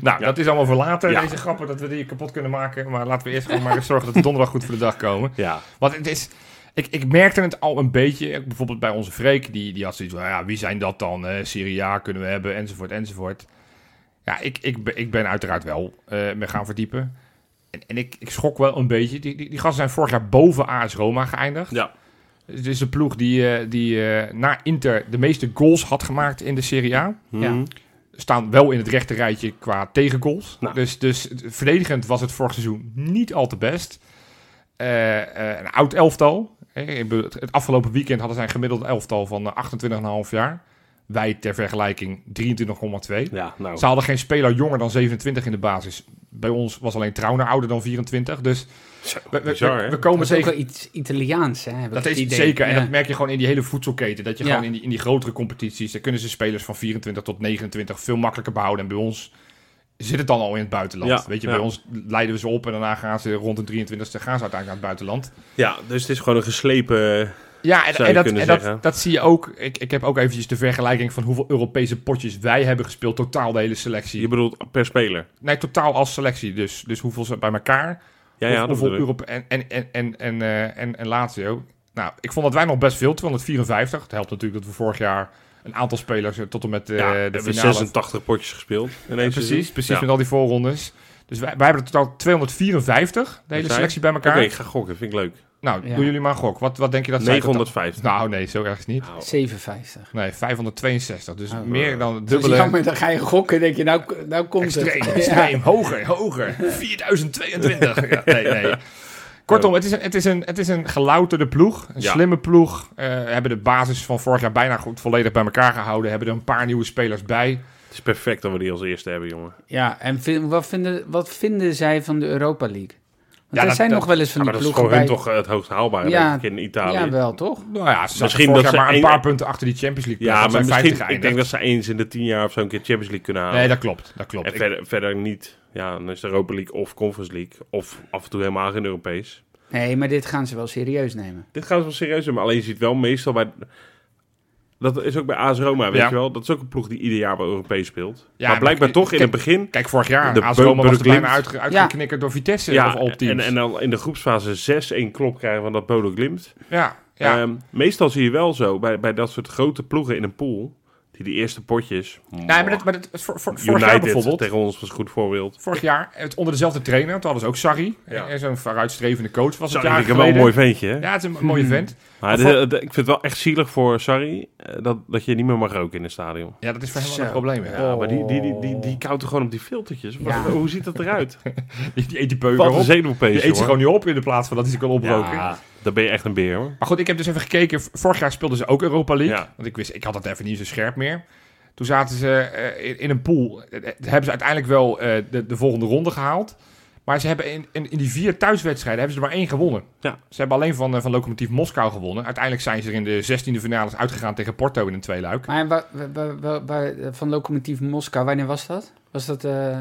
Nou, Ja. dat is allemaal voor later, Ja. deze grappen, dat we die kapot kunnen maken. Maar laten we eerst gewoon maar zorgen dat we donderdag goed voor de dag komen. ja. Want het is... Ik, ik merkte het al een beetje, bijvoorbeeld bij onze Freek, die, die had zoiets van, ja, wie zijn dat dan? Eh Serie A kunnen we hebben, enzovoort, enzovoort. Ja, ik, ik, ben- ik ben uiteraard wel eh me gaan verdiepen. En, en ik, ik schrok wel een beetje. Die, die, die gasten zijn vorig jaar boven AS Roma geëindigd. Ja. Het is een ploeg die, eh, die eh, na Inter de meeste goals had gemaakt in de Serie A. Ja. Mhm. Staan wel in het rechte rijtje qua tegengoals. Nou. Dus, dus verdedigend was het vorig seizoen niet al te best. Eh, eh, een oud elftal. Het afgelopen weekend hadden zij een gemiddeld elftal van eh, 28,5 jaar. Wij ter vergelijking 23,2. Ja, nou. Ze hadden geen speler jonger dan 27 in de basis. Bij ons was alleen Trauner ouder dan 24. Dus Zo, we, we, bizar, we- hè? we komen dat is ook wel iets Italiaans, hè? Dat is idee. zeker. En Ja. dat merk je gewoon in die hele voedselketen. Dat je Ja. gewoon in die, in die grotere competities... daar kunnen ze spelers van 24 tot 29 veel makkelijker behouden. En bij ons zit het dan al in het buitenland. Ja, Weet je, ja. bij ons leiden we ze op... en daarna gaan ze rond de 23e gaan ze uiteindelijk naar het buitenland. Ja, dus het is gewoon een geslepen... Ja, en, en, dat, en dat, zie je ook. Ik, ik heb ook eventjes de vergelijking van hoeveel Europese potjes wij hebben gespeeld. Totaal de hele selectie. Je bedoelt per speler. Nee, totaal als selectie. Dus, dus hoeveel ze bij elkaar. Ja, ja, dat hoeveel. Europe en, en, en, en, en, eh, en, en Lazio. Nou, ik vond dat wij nog best veel, 254. Het helpt natuurlijk dat we vorig jaar een aantal spelers eh, tot en met eh, ja, de hebben we finale... 86 potjes gespeeld. In Ja, één precies, seizoen. precies Ja. met al die voorrondes. Dus wij, wij hebben er totaal 254, de hele selectie bij elkaar. Oké, ik ga gokken, vind ik leuk. Nou, Ja. doen jullie maar een gok. Wat, wat denk je dat zij totaal- 950. Nou, nee, zo erg niet. Nou, 57. Nee, 562. Dus Oh. meer dan het Dus dubbele. jammer, dan ga je gokken, denk je, nou, nou komt Extreem, het. extreem. Hoger, hoger. 4022. Ja, nee, nee. Kortom, het is een, het is een, het is een gelouterde ploeg. Een Ja. slimme ploeg. Eh hebben de basis van vorig jaar bijna goed volledig bij elkaar gehouden. Hebben er een paar nieuwe spelers bij. het is perfect dat we die als eerste hebben, jongen. Ja, en vind- wat, vinden, wat vinden zij van de Europa League? Er dat- zijn dat- nog wel eens van Ja, maar die dat is gewoon bij. hun toch eh, het hoogst haalbare, Ja. denk ik, in Italië. Ja, wel, toch? Nou ja, ze Misschien dat ze maar een paar punten achter die Champions League. Ja, maar misschien, 50 ik denk dat ze eens in de tien jaar of zo een keer Champions League kunnen halen. Nee, dat klopt. Dat klopt. en Ik- verder, verder niet, ja, dan is de Europa League of Conference League. Of af en toe helemaal geen Europees. Nee, maar dit gaan ze wel serieus nemen. Dit gaat wel serieus maar alleen je ziet wel meestal bij... Dat is ook bij AS Roma, weet Ja. je wel. Dat is ook een ploeg die ieder jaar bij Europees speelt. Ja, maar blijkbaar maar- toch in kijk- het begin... Kijk, vorig jaar, De AS Roma was er bijna uitge- uitgeknikkerd door Vitesse Ja, of op teams. en, en dan in de groepsfase 6-1 klop krijgen van dat Bodo Glimt. ja, ja. Ehm, meestal zie je wel zo, bij, bij dat soort grote ploegen in een pool... Die die eerste potjes... nee, maar dat, maar dat, voor, voor, vorig jaar United bijvoorbeeld. tegen ons was een goed voorbeeld. Vorig jaar, het, onder dezelfde trainer. Toen hadden ze ook Sarri. Ja. En Zo'n vooruitstrevende coach was Sarri het jaar ik wel een geleden. mooi ventje, hè? Ja, het is een mooie vent. Maar ik vind het wel echt zielig voor Sarri eh, dat, dat je niet meer mag roken in het stadion. Ja, dat is voor hem wel een probleem. Ja, maar die, die, die, die, die koudt er gewoon op die filtertjes. Wat- Ja. Hoe ziet dat eruit? Die, die eet die peuken Wat een op. Die eet ze gewoon niet op in de plaats van dat hij ze kan oproken. Dan ben je echt een beer, hoor. Maar goed, ik heb dus even gekeken. Vorig jaar speelden ze ook Europa League. Ja. Want ik wist, ik had het even niet zo scherp meer. Toen zaten ze eh, in, een pool. Eh, eh, hebben ze uiteindelijk wel de, de volgende ronde gehaald. Maar ze hebben in, in, in die vier thuiswedstrijden hebben ze er maar één gewonnen. Ja. Ze hebben alleen van, eh, van Lokomotief Moskou gewonnen. Uiteindelijk zijn ze er in de 16e finales uitgegaan tegen Porto in een tweeluik. Maar van Lokomotief Moskou, wanneer was dat? Was dat eh,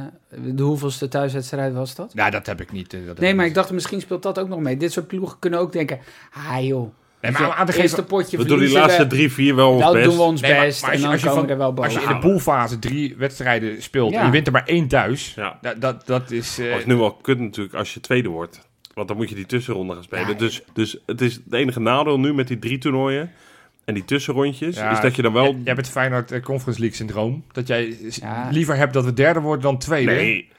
de hoeveelste thuiswedstrijd was dat? Nou, dat heb ik niet. eh, dat Nee, maar niet. ik dacht misschien speelt dat ook nog mee. Dit soort ploegen kunnen ook denken, ah joh, Nee, maar aan eerste geven, potje We doen die laatste drie, vier wel ons Dan best. doen we ons Nee, maar- best maar als je- en dan als je komen van- we er wel als je in de poolfase drie wedstrijden speelt Ja. en je wint er maar één thuis, Ja. dat, dat, dat is... eh, Dat is nu wel kut natuurlijk als je tweede wordt. Want dan moet je die tussenronde gaan spelen. Ja, dus, dus het is het enige nadeel nu met die drie toernooien en die tussenrondjes, ja, is dat je dan wel... Jij, het Feyenoord eh, Conference League syndroom. Dat jij Ja. liever hebt dat we derde worden dan tweede. Nee,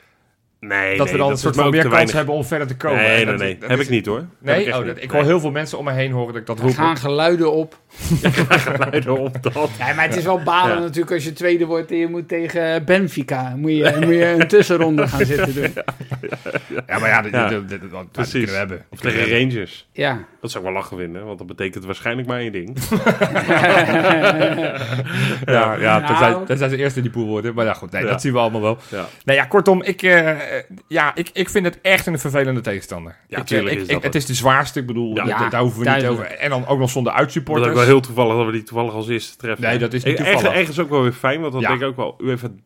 nee, dat nee, we dan een soort van meer kans weinig. hebben om verder te komen. Nee, nee, dat- nee. dat Heb is- ik niet hoor. Nee, ik, oh, dat, ik Nee. hoor heel veel mensen om me heen horen dat ik dat Er roep. gaan geluiden op. Leiden op dat. Ja, maar het is wel balen Ja. natuurlijk als je tweede wordt en je moet tegen Benfica. Moet je, moet je een tussenronde gaan zitten doen. Ja, maar ja, dat Precies. kunnen we hebben. Dat Of tegen hebben. Rangers. Ja. Dat zou ik wel lachen vinden, want dat betekent waarschijnlijk maar één ding. Ja, ja Nou. tenzij, tenzij ze eerst in die pool worden. Maar ja, goed, nee, Ja. dat zien we allemaal wel. Ja. Nee, ja, kortom, ik, eh, ja, ik, ik vind het echt een vervelende tegenstander. Ja, ik, tuurlijk ik- is ik- dat het is de zwaarste, ik bedoel, Ja. daar- Ja, daar hoeven we duidelijk. niet over. En dan ook nog zonder Dat is uitsupporters. ook wel heel toevallig dat we die toevallig als eerste treffen. Nee, dat is niet Eh, ergens- toevallig. Ergens ook wel weer fijn, want dan Ja. denk ik ook wel, u even,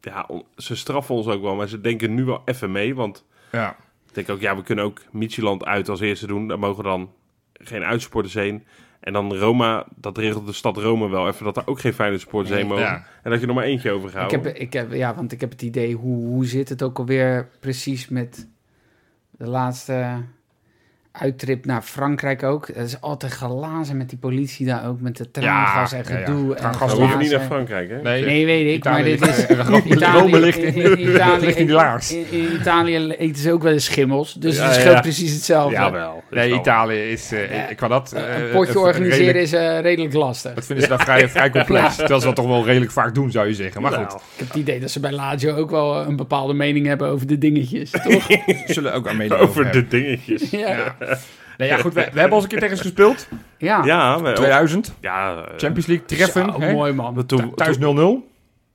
ja, ze straffen ons ook wel, maar ze denken nu wel even mee, want Ja. ik denk ook, ja, we kunnen ook Micheland uit als eerste doen, daar mogen dan geen uitsporters heen. En dan Roma, dat regelt de stad Rome wel even, dat er ook geen fijne supporters heen mogen. Ja. En dat je er maar eentje over Ik gaat. heb, ik heb, ja, want ik heb het idee, hoe, hoe zit het ook alweer precies met de laatste uittrip naar Frankrijk ook? Het is altijd gelazen met die politie daar ook, met de traangas en ja, ja. gedoe. en Traangas Dan hoef je niet naar Frankrijk, hè? Nee, Nee, weet ik, maar dit is... ligt, Rome- Italië- ligt in, in- in Italië- ligt in die laars. In, in Italië eten ze ook wel eens schimmels, dus Ja, het ja. scheelt precies hetzelfde. Jawel. Nee, Italië is... eh, Ja. ik kan dat... Een- eh, een potje organiseren redelijk- is eh, redelijk lastig. Dat vinden ze daar vrij, vrij complex. Terwijl ze dat toch wel redelijk vaak doen, zou je zeggen. Maar goed, Ik heb het idee dat ze bij Lazio ook wel een bepaalde mening hebben over de dingetjes, toch? ze zullen ook aan mening over, over de dingetjes. ja. Nee, ja, goed, we, we hebben al eens een keer tegen ze gespeeld. Ja. Ja, we, 2000, ja eh, Champions League treffen. Hè? mooi man. toen, Thuis 0-0.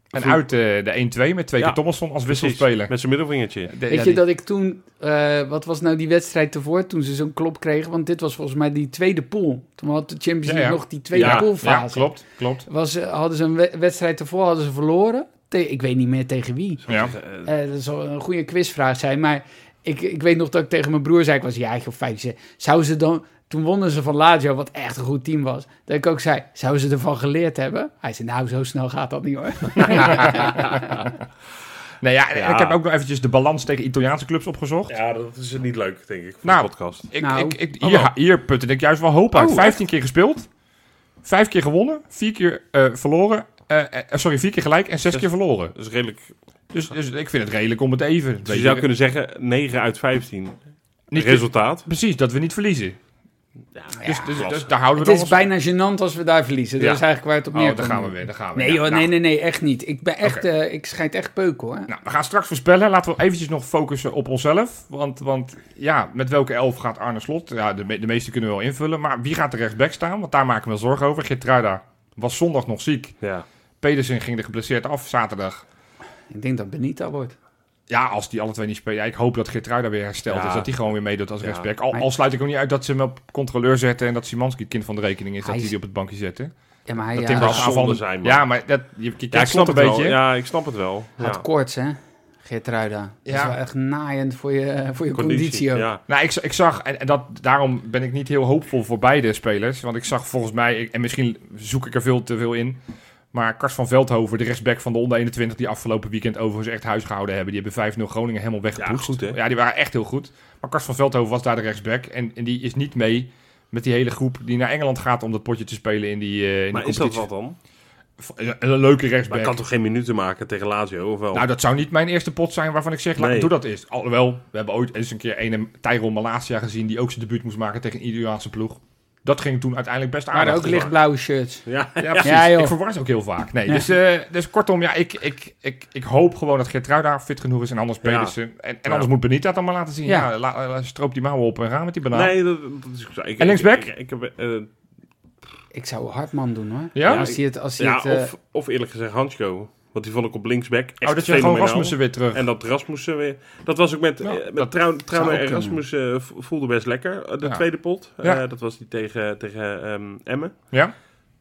En uit eh, de 1-2 met twee Ja, keer Thomasson als wisselspeler. Met zijn middelvingertje. De- Weet ja, je die- dat ik toen, eh, wat was nou die wedstrijd ervoor, toen ze zo'n klop kregen? Want dit was volgens mij die tweede pool. Toen had de Champions League ja. nog die tweede Ja, ja, poolfase. klopt, klopt. Was, hadden ze een we- wedstrijd ervoor hadden ze verloren. Te- ik weet niet meer tegen wie. Ja. Dat zal een goede quizvraag zijn. Maar ik, ik weet nog dat ik tegen mijn broer zei, ik was jaartje of vijf. zei, Zou ze dan, toen wonnen ze van Lazio, wat echt een goed team was. Dat ik ook zei, zouden ze ervan geleerd hebben? Hij zei, nou, zo snel gaat dat niet hoor. Nee, ja, Ja. ik heb ook nog eventjes de balans tegen Italiaanse clubs opgezocht. ja, dat is niet leuk, denk ik, voor Nou, de podcast. Ik, Nou, ik, ik, oh hier, hier putte ik juist wel hoop uit. Oh, 15 keer gespeeld, 5 keer gewonnen, 4 keer eh, verloren. Eh, eh, sorry, 4 keer gelijk en 6 Dus- keer verloren. Dat is redelijk... Dus, dus ik vind het redelijk om het even. Dus je zou kunnen zeggen 9 uit 15. niet Resultaat. Precies, dat we niet verliezen. Ja, Dus, dus, dus daar houden Het we is dan bijna gênant als we daar verliezen. Dat Ja. is eigenlijk waar het op Oh, neerkomt. daar gaan we weer, daar gaan we Nee, Ja, joh, nou, nee, nee, nee, echt niet. Ik ben echt, eh, ik schijt echt peuken hoor. Nou, we gaan straks voorspellen. Laten we eventjes nog focussen op onszelf. Want, want ja, met welke elf gaat Arne Slot? Ja, de, me- de meeste kunnen we wel invullen. Maar wie gaat er rechtsback staan? Want daar maken we wel zorgen over. Gertruida was zondag nog ziek. Ja. Pedersen ging er geblesseerd af zaterdag. Ik denk dat Benita wordt. Ja, als die alle twee niet spelen. Ja, ik hoop dat Gertruida weer hersteld Ja. is. Dat hij gewoon weer meedoet als Ja. rechtsback. Al, sluit ik ook niet uit dat ze hem op controleur zetten. En dat Simanski het kind van de rekening is. Hij dat hij is- die op het bankje zetten. Ja, maar hij Dat ja, zijn, man. Ja, maar dat, je, je Ja, ik snap het een wel. beetje. Ja, ik snap het wel. had Ja. koorts hè, Geertruida. Dat is Ja. wel echt naaiend voor je, voor je conditie, ook. Ja. Nou, ik, ik zag, en, en dat, daarom ben ik niet heel hoopvol voor beide spelers. Want ik zag volgens mij, en misschien zoek ik er veel te veel in. Maar Kars van Veldhoven, de rechtsback van de onder 21, die afgelopen weekend overigens echt huis gehouden hebben. Die hebben 5-0 Groningen helemaal weggepoest. Ja, goed, hè? Ja, die waren echt heel goed. Maar Kars van Veldhoven was daar de rechtsback. En, en die is niet mee met die hele groep die naar Engeland gaat om dat potje te spelen in die, eh in Maar die is dat wat dan? Een, leuke Maar rechtsback. kan toch geen minuten maken tegen Lazio, of wel? Nou, dat zou niet mijn eerste pot zijn waarvan ik zeg, laat, Nee. doe dat eens. Alhoewel, we hebben ooit eens een keer een Tyrone Malasia gezien... die ook zijn debuut moest maken tegen een Italiaanse ploeg. Dat ging toen uiteindelijk best Maar aardig. ook lichtblauwe shirts. ja. Ja, precies. Ja, joh. ik verwar ze ook heel vaak. Nee, Ja. dus, eh, dus kortom, ja, ik, ik, ik, ik hoop gewoon dat Geertruida fit genoeg is... en anders Ja. Pedersen. En, en Ja. anders moet Benita het dan maar laten zien. Ja. Ja. la- la- stroop die mouwen op en gaan met die banaan. Nee, dat, dat is. Ik, En linksback? Ik, ik, heb, eh, Ik zou Hartman doen hoor. Ja? Als hij het, als hij ja, het, eh, of, of eerlijk gezegd Hansko. Want die vond ik op linksback echt Oh, dat je gewoon. Rasmussen weer terug. En dat Rasmussen weer... Dat was ook met, Ja, eh, met Trau- en. Rasmussen eh, voelde best lekker. eh, De Ja. tweede pot. Eh, dat was die tegen, tegen ehm, Emmen. Ja?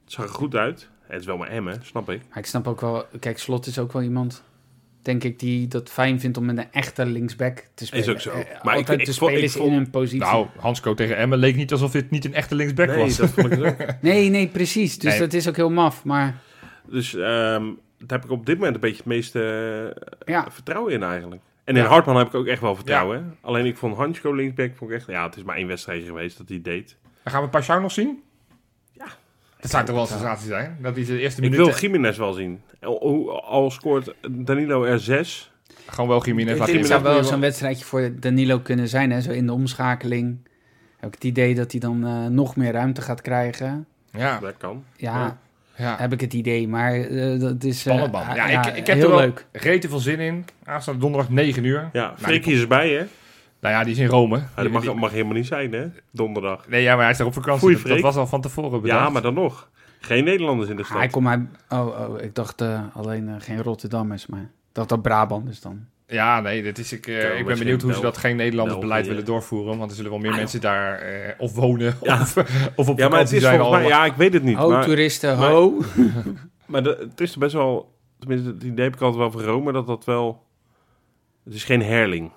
Het zag er goed uit. Het is wel maar Emmen, snap ik. Maar ik snap ook wel... Kijk, Slot is ook wel iemand, denk ik, die dat fijn vindt om met een echte linksback te spelen. ook zo. Maar ik- altijd ik ik spelers vond- in een positie. Nou, Hansco tegen Emmen leek niet alsof dit niet een echte linksback nee, was. dat vond ik dus ook. Nee, nee, precies. Dus Nee. dat is ook heel maf. Maar Dus ehm, daar heb ik op dit moment een beetje het meeste eh, ja, vertrouwen in eigenlijk. En in Ja. Hartman heb ik ook echt wel vertrouwen. hè. Alleen ik vond Hansko linksback, vond ik echt... Ja, het is maar één wedstrijd geweest dat hij het deed. Dan gaan we Pashao nog zien? Ja. Dat zou toch wel een sensatie zijn? Dat hij zijn eerste Ik minuten... wil Jiménez wel zien. Al, scoort Danilo er zes. Gewoon wel Jiménez Jiménez zou wel zo'n wedstrijdje voor Danilo kunnen zijn. Hè? Zo in de omschakeling heb ik het idee dat hij dan eh, nog meer ruimte gaat krijgen. Ja, Dat kan. Ja, Ja. ja. heb ik het idee. Maar eh, dat is... eh, Spannend, man. Ja, ja, ik, ik heb heel er wel leuk. rete veel zin in. Aanstaande donderdag 9 uur. Ja, Nou, Freekie die- is erbij, hè? Nou ja, die is in Rome. Ja, dat mag, die- mag helemaal niet zijn, hè? Donderdag. Nee, ja, maar hij is daar op vakantie. Goeie Dat, dat was al van tevoren bedacht. Ja, maar dan nog. Geen Nederlanders in de Ah, stad. hij komt uit... Oh, oh, ik dacht eh, alleen geen Rotterdammers, maar... Ik dacht dat Brabanders dan. Ja, nee, dit is, ik, eh, ik ben benieuwd hoe ze dat geen Nederlanders België. beleid willen doorvoeren. Want er zullen wel meer Ah, mensen daar eh, of wonen Ja. of, of op ja, maar het is zijn. mij... allemaal. Ja, ik weet het niet. Ho, maar toeristen, maar- ho. maar de, het is best wel... Tenminste, het idee heb ik altijd wel van Rome, dat dat wel... Het is geen Herling.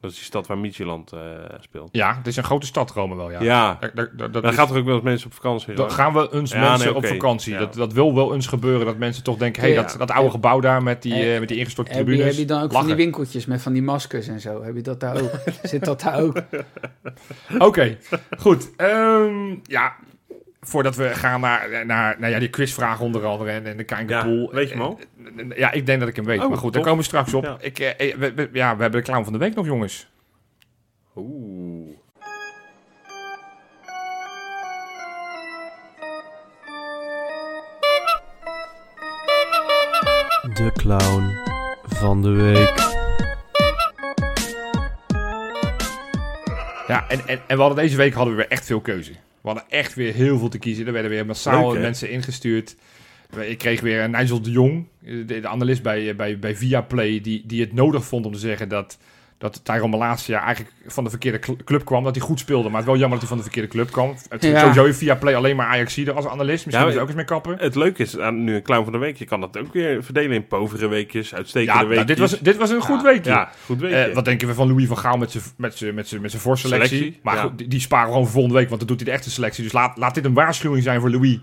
Dat is die stad waar Micheland eh speelt. Ja, het is een grote stad, Rome wel, ja. Ja, Daar, daar, daar, dat dan is- gaat er ook wel eens mensen op vakantie. dan gaan we eens Ja, mensen nee, op vakantie. Ja. Dat, dat wil wel eens gebeuren, dat mensen toch denken... hé, hey, Ja. dat, dat oude gebouw daar met die, Eh, eh, met die ingestorte Heb je, tribunes. heb je dan ook van die winkeltjes met van die maskers en zo? Heb je dat daar ook? Zit dat daar ook? Oké, goed. Ehm, ja, voordat we gaan naar, naar, naar ja, die quizvraag onder andere en, en de Kankerpool. Ja, weet je hem al? Ja, ik denk dat ik hem weet. Oh, maar goed, daar komen we straks op. Ja. Ik, eh, eh, we, we- ja, we hebben de clown van de week nog, jongens. Oeh. De clown van de week. Ja, en, en, en we hadden deze week hadden we weer echt veel keuze. We hadden echt weer heel veel te kiezen. Er werden weer massaal Leuk, mensen ingestuurd. Ik kreeg weer een Nigel de Jong, de, de analist bij, bij, bij Viaplay, die, die het nodig vond om te zeggen dat, dat Tyrone Malasia eigenlijk van de verkeerde cl- club kwam. Dat hij goed speelde, maar het is wel jammer dat hij van de verkeerde club kwam. Het is Ja. sowieso in Viaplay alleen maar Ajaxide als analist. Misschien Ja, ook eens mee kappen. Het leuke is aan nu een clown van de week. Je kan dat ook weer verdelen in povere weekjes, uitstekende Ja, nou, weekjes. dit, was, dit was een goed weekje. Ja, goed weekje. Eh, wat denken we van Louis van Gaal met zijn met zijn- met zijn- met zijn voorselectie? Selectie, Maar ja. goed, die, die sparen we gewoon voor volgende week, want dan doet hij de echte selectie. Dus laat, laat dit een waarschuwing zijn voor Louis.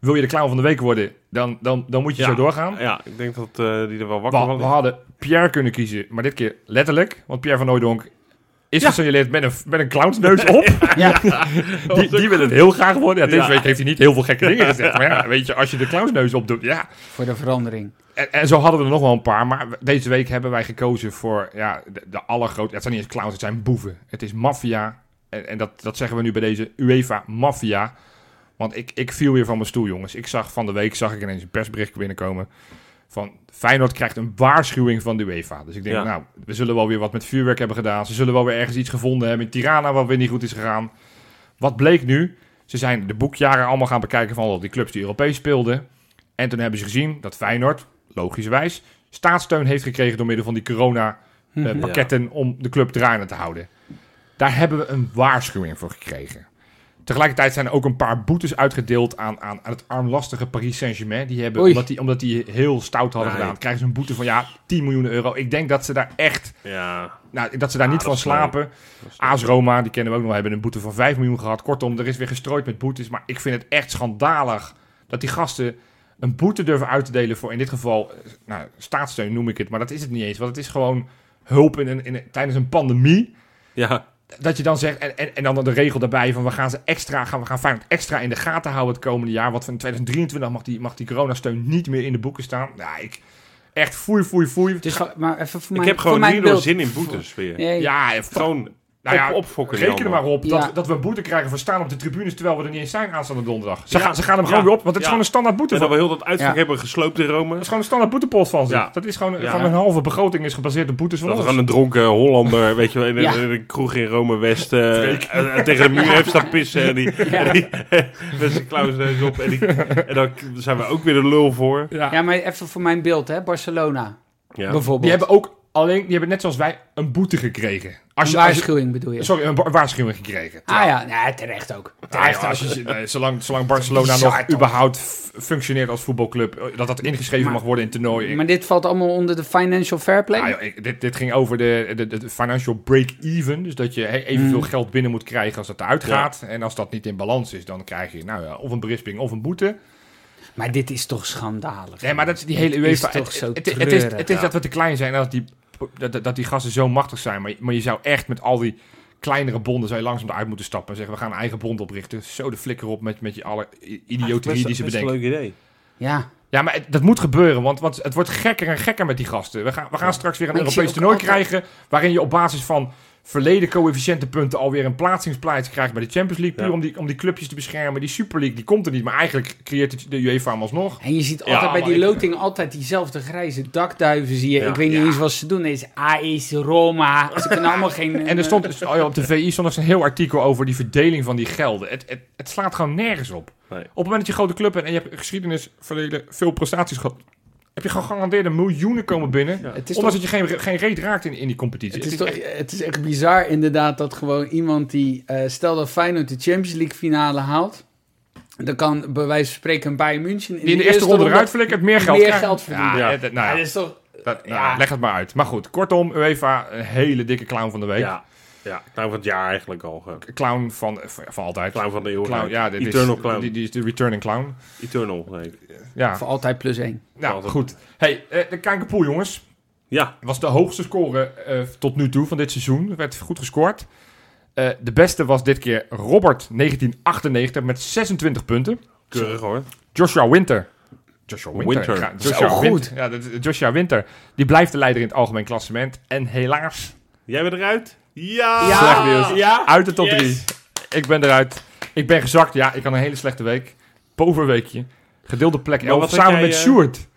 Wil je de clown van de week worden, dan, dan, dan moet je Ja. zo doorgaan. ja, ik denk dat eh, die er wel We, wakker van we hadden Pierre kunnen kiezen, maar dit keer letterlijk. Want Pierre van Hooijdonk is Ja. gesignaleerd met een, met een clownsneus op. Ja, die, die wil het heel graag worden. Ja, deze Ja. week heeft hij niet heel veel gekke dingen gezegd. Maar ja, weet je, als je de clownsneus op doet, ja. voor de verandering. En, en zo hadden we er nog wel een paar. Maar deze week hebben wij gekozen voor ja, de, de allergrootste... Het zijn niet eens clowns, het zijn boeven. Het is maffia. En, en dat, dat zeggen we nu bij deze UEFA maffia. Want ik, ik viel weer van mijn stoel, jongens. Ik zag van de week zag ik ineens een persbericht binnenkomen... van Feyenoord krijgt een waarschuwing van de UEFA. Dus ik denk, Ja. nou, we zullen wel weer wat met vuurwerk hebben gedaan. Ze zullen wel weer ergens iets gevonden hebben in Tirana... wat weer niet goed is gegaan. Wat bleek nu? Ze zijn de boekjaren allemaal gaan bekijken van al die clubs die Europees speelden. En toen hebben ze gezien dat Feyenoord, logischerwijs, staatssteun heeft gekregen door middel van die corona-pakketten om de club draaiende te houden. Daar hebben we een waarschuwing voor gekregen. Tegelijkertijd zijn er ook een paar boetes uitgedeeld aan, aan, aan het armlastige Paris Saint-Germain. Die hebben, Oei. omdat die, omdat die heel stout hadden Nee. gedaan, krijgen ze een boete van ja, 10 miljoen euro. Ik denk dat ze daar echt, Ja, nou, dat ze daar Ja, niet dat van slapen. AS Roma, die kennen we ook nog, hebben een boete van 5 miljoen gehad. Kortom, er is weer gestrooid met boetes. Maar ik vind het echt schandalig dat die gasten een boete durven uit te delen voor in dit geval, nou, staatssteun noem ik het. Maar dat is het niet eens, want het is gewoon hulp in een, in een- tijdens een pandemie. ja, Dat je dan zegt, en, en, en dan de regel daarbij van we gaan ze extra, gaan, we gaan Feyenoord extra in de gaten houden het komende jaar. Want van 2023 mag die, mag die coronasteun niet meer in de boeken staan. Nou, ik, echt foei, foei, foei. Dus, maar even voor ik mijn, heb voor gewoon mijn hierdoor beeld. zin in boetes weer. Nee, ja, Gewoon Nou ja, op, opfokken. Reken er maar op Ja. dat, dat we een boete krijgen voor staan op de tribunes terwijl we er niet eens zijn aanstaande donderdag. Ze, Ja. gaan, ze gaan hem Ja. gewoon weer op, want het is gewoon een standaard boete. En dat we heel dat uitvak Ja. hebben gesloopt in Rome. Dat is gewoon een standaard boetepost van ze. Ja. Dat is gewoon, Ja. van een halve begroting is gebaseerd op boetes van Dat ons. gewoon een dronken Hollander, weet je wel, in een, Ja. in een kroeg in Rome-West eh, eh, tegen de muur heeft staan pissen. En die, en die met zijn klauwsneus op. En, die, en dan zijn we ook weer de lul voor. Ja. Ja, maar even voor mijn beeld, hè. Barcelona, Ja. bijvoorbeeld. Die hebben ook alleen, die hebben net zoals wij een boete gekregen. Als Een je, als je- waarschuwing bedoel je? sorry, een waarschuwing gekregen. Ah ja, nee, terecht ook. Ja, Terecht als je, nee, zolang, zolang Barcelona nog toch? überhaupt functioneert als voetbalclub, eh, dat dat ingeschreven Maar- mag worden in toernooien. Maar dit valt allemaal onder de financial fair play? Ah, joh, ik- dit, dit ging over de, de, de financial break-even. Dus dat je evenveel Mm. geld binnen moet krijgen als dat eruit gaat. En als dat niet in balans is, dan krijg je nou ja, of een berisping of een boete. Maar dit is toch schandalig? Nee, maar dat is die hele Het is UEFA. toch het, zo het, het, is, het is dat we te klein zijn en dat die, dat, dat- dat die gasten zo machtig zijn. Maar, maar je zou echt met al die kleinere bonden zou je langzaam eruit moeten stappen en zeggen we gaan een eigen bond oprichten. Zo de flikker op met, met je alle idioterie die ze Best een bedenken. leuk idee. Ja, Ja, maar het- dat moet gebeuren, want, want het wordt gekker en gekker met die gasten. We gaan, we gaan straks weer een Europees toernooi altijd- krijgen... waarin je op basis van verleden coëfficiëntenpunten... alweer een plaatsingsplaats krijgt bij de Champions League... puur Ja. om, die, om die clubjes te beschermen. Die Super League, die komt er niet, maar eigenlijk creëert het de UEFA hem alsnog. en je ziet Ja, altijd bij die ik- loting altijd diezelfde grijze dakduiven zie je. Ja. Ik weet niet Ja. eens wat ze doen. Het is Roma. Ze kunnen allemaal geen... En er stond oh ja, op de VI stond er een heel artikel over die verdeling van die gelden. Het, het, het slaat gewoon nergens op. Nee. Op het moment dat je grote club bent en je hebt geschiedenis verleden veel prestaties gehad... heb je gewoon gegarandeerd een miljoenen komen binnen... Ja. Het is Ondanks toch... dat je geen, geen reet raakt in, in die competitie. Het is, Het toch, echt- het is echt bizar inderdaad dat gewoon iemand die... eh, stel dat Feyenoord de Champions League finale haalt... Dan kan bij wijze van spreken een Bayern München... die in de eerste ronde eruit flikkert, meer geld meer geld verdienen. Ja, Ja. ja, dat- nou Ja, ja, dat is toch... dat- nou, ja. leg het maar uit. Maar goed, kortom, UEFA, een hele dikke clown van de week. Ja, ja. Nou, van het jaar eigenlijk al. Clown van, van altijd. Clown van de eeuw. Clown, ja, dit Eternal is, Clown. Die, die is de returning clown. Eternal, nee. Ja, Voor altijd plus één. nou altijd. goed. Hey, eh, de Kijkerpool, jongens. Ja, was de hoogste score eh, tot nu toe van dit seizoen. Er werd goed gescoord. Eh, de beste was dit keer Robert 1998 met 26 punten. keurig hoor. Joshua Winter. Joshua Winter. Winter. Ja, Zo Joshua goed. Winter. Ja, dat- Joshua Winter. Die blijft de leider in het algemeen klassement. En helaas Jij bent eruit? Ja! Ja. Slecht nieuws. Ja. uit de top Yes. 3. Ik ben eruit. Ik ben gezakt. Ja, ik had een hele slechte week. Bovenweekje. Gedeelde plek Maar 11. wat Samen jij, met eh, Sjoerd.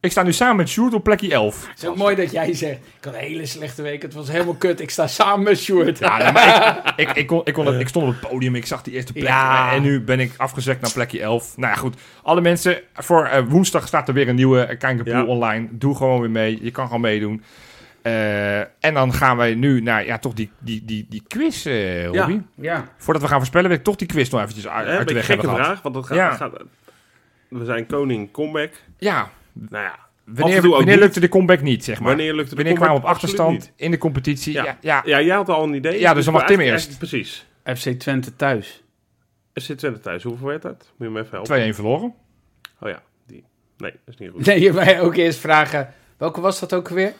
Ik sta nu samen met Sjoerd op plekje 11. Het is ook mooi dat jij zegt, ik had een hele slechte week, het was helemaal kut, ik sta samen met Sjoerd. Ja, nee, maar ik, ik, ik, kon, ik, kon het- ik stond op het podium, ik zag die eerste plek. Ja. En nu ben ik afgezekt naar plekje 11. Nou ja, goed. Alle mensen, voor eh, woensdag staat er weer een nieuwe Kankerpool Ja. online. Doe gewoon weer mee. Je kan gewoon meedoen. Eh, en dan gaan wij nu naar ja, toch die, die, die, die quiz, eh Robby. Ja. Voordat we gaan voorspellen, wil ik toch die quiz nog eventjes uit, Hè, uit een de weg gekke hebben gehad. vraag, want dat gaat, Ja. gaat... We zijn koning comeback. Ja, Nou ja, wanneer, wanneer niet. lukte de comeback niet, zeg maar? wanneer lukt het Wanneer kwamen we op achterstand in de competitie? Ja, Ja. ja. Ja, jij had al een idee. Ja, dus dan mag Tim eerst. Precies. FC Twente thuis. FC Twente thuis, hoeveel werd dat? Moet je me even helpen? 2-1 verloren. Oh ja, die. Nee, dat is niet goed. Nee, je mij ook eerst vragen, welke was dat ook weer?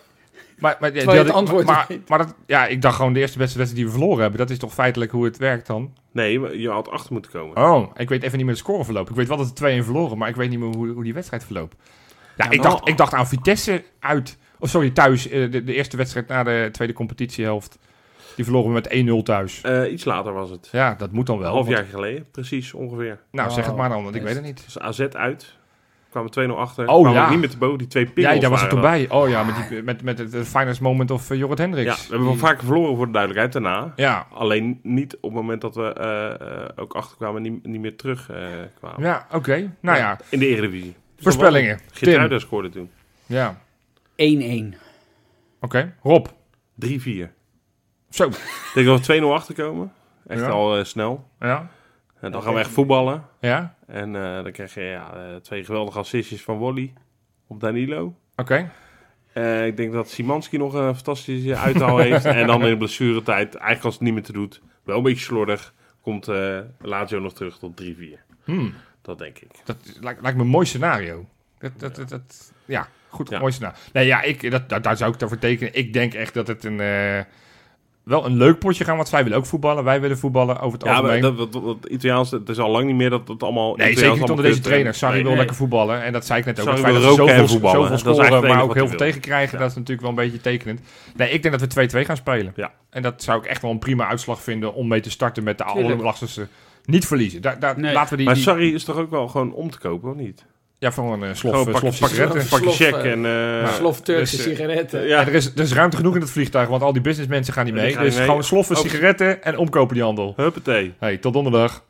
Maar, maar, ja, het antwoord maar, weet. maar dat, ja, ik dacht gewoon de eerste beste wedstrijd die we verloren hebben. Dat is toch feitelijk hoe het werkt dan? Nee, je had achter moeten komen. Oh, ik weet even niet meer de scoreverloop. Ik weet wel dat het 2-1 verloren, maar ik weet niet meer hoe, hoe die wedstrijd verloopt. Ja, Ja, ik, dacht, ik dacht aan Vitesse uit. Of sorry, thuis. eh, De, de eerste wedstrijd na de tweede competitiehelft. Die verloren we met 1-0 thuis. Eh, iets later was het. Ja, dat moet dan wel. Een half want- jaar geleden, precies ongeveer. Nou, zeg het Oh, maar dan, want ik weet het niet. Dus AZ uit. Kwamen 2-0 achter. Oh, kwamen ja. niet met de boot. Die twee pingels Ja, daar was ik toch waren bij. Oh ja, met, die, met, met het finest moment of uh, Jorrit dat. Ja, Hendricks. we hebben wel vaker verloren voor de duidelijkheid daarna. Ja, Alleen niet op het moment dat we eh, eh, ook achterkwamen en niet, niet meer terug eh, kwamen. ja oké. Nou ja, In de Eredivisie. voorspellingen. Tim. Geertruida scoorde toen. 3-4. Ja, 1-1. oké. Rob. Zo. Ik denk dat we 2-0 achterkomen. Echt Ja. al snel. Ja. En dan gaan we echt voetballen. Ja, En eh, dan krijg je ja, eh, twee geweldige assistjes van Wally op Danilo. oké. Eh, ik denk dat Simanski nog een fantastische uithaal heeft. En dan in de blessuretijd, eigenlijk als het niet meer te doet, wel een beetje slordig, komt eh Lazio nog terug tot 3-4. Hmm. Dat denk ik. Dat lijkt, lijkt me een mooi scenario. Dat, dat, dat, dat- ja, goed, Ja. mooi scenario. Nee, ja, ik, dat, dat, daar zou ik daarvoor tekenen. Ik denk echt dat het een, wel een leuk potje gaan, want zij willen ook voetballen. Wij willen voetballen over het Ja, maar algemeen. dat, dat, dat, dat Italiaans, het is al lang niet meer dat het allemaal... nee, Italiaans zeker niet onder deze trainer. Sarri nee, wil nee. lekker voetballen. En dat zei ik net ook. Sarri Het feit dat ze zoveel, voetballen. zoveel Dat is scoren, maar ook heel veel tegenkrijgen. Ja. Dat is natuurlijk wel een beetje tekenend. Nee, ik denk dat we 2-2 gaan spelen. Ja. En dat zou ik echt wel een prima uitslag vinden om mee te starten met de allerlastigste. Niet verliezen. Daar, daar, Nee. Laten we die, Maar Sarri is toch ook wel gewoon om te kopen, of niet? Ja, voor een uh, slof, Gewoon eh, pak, slof pak, sigaretten. pak, pak je Slof, check eh, en... eh, Slof Turkse dus, eh, sigaretten. ja. Er, is, er is ruimte genoeg in het vliegtuig, want al die businessmensen gaan niet Ja, mee. gaan Dus mee. gewoon sloffen sigaretten en omkopen die handel. Huppatee. Hey, tot donderdag.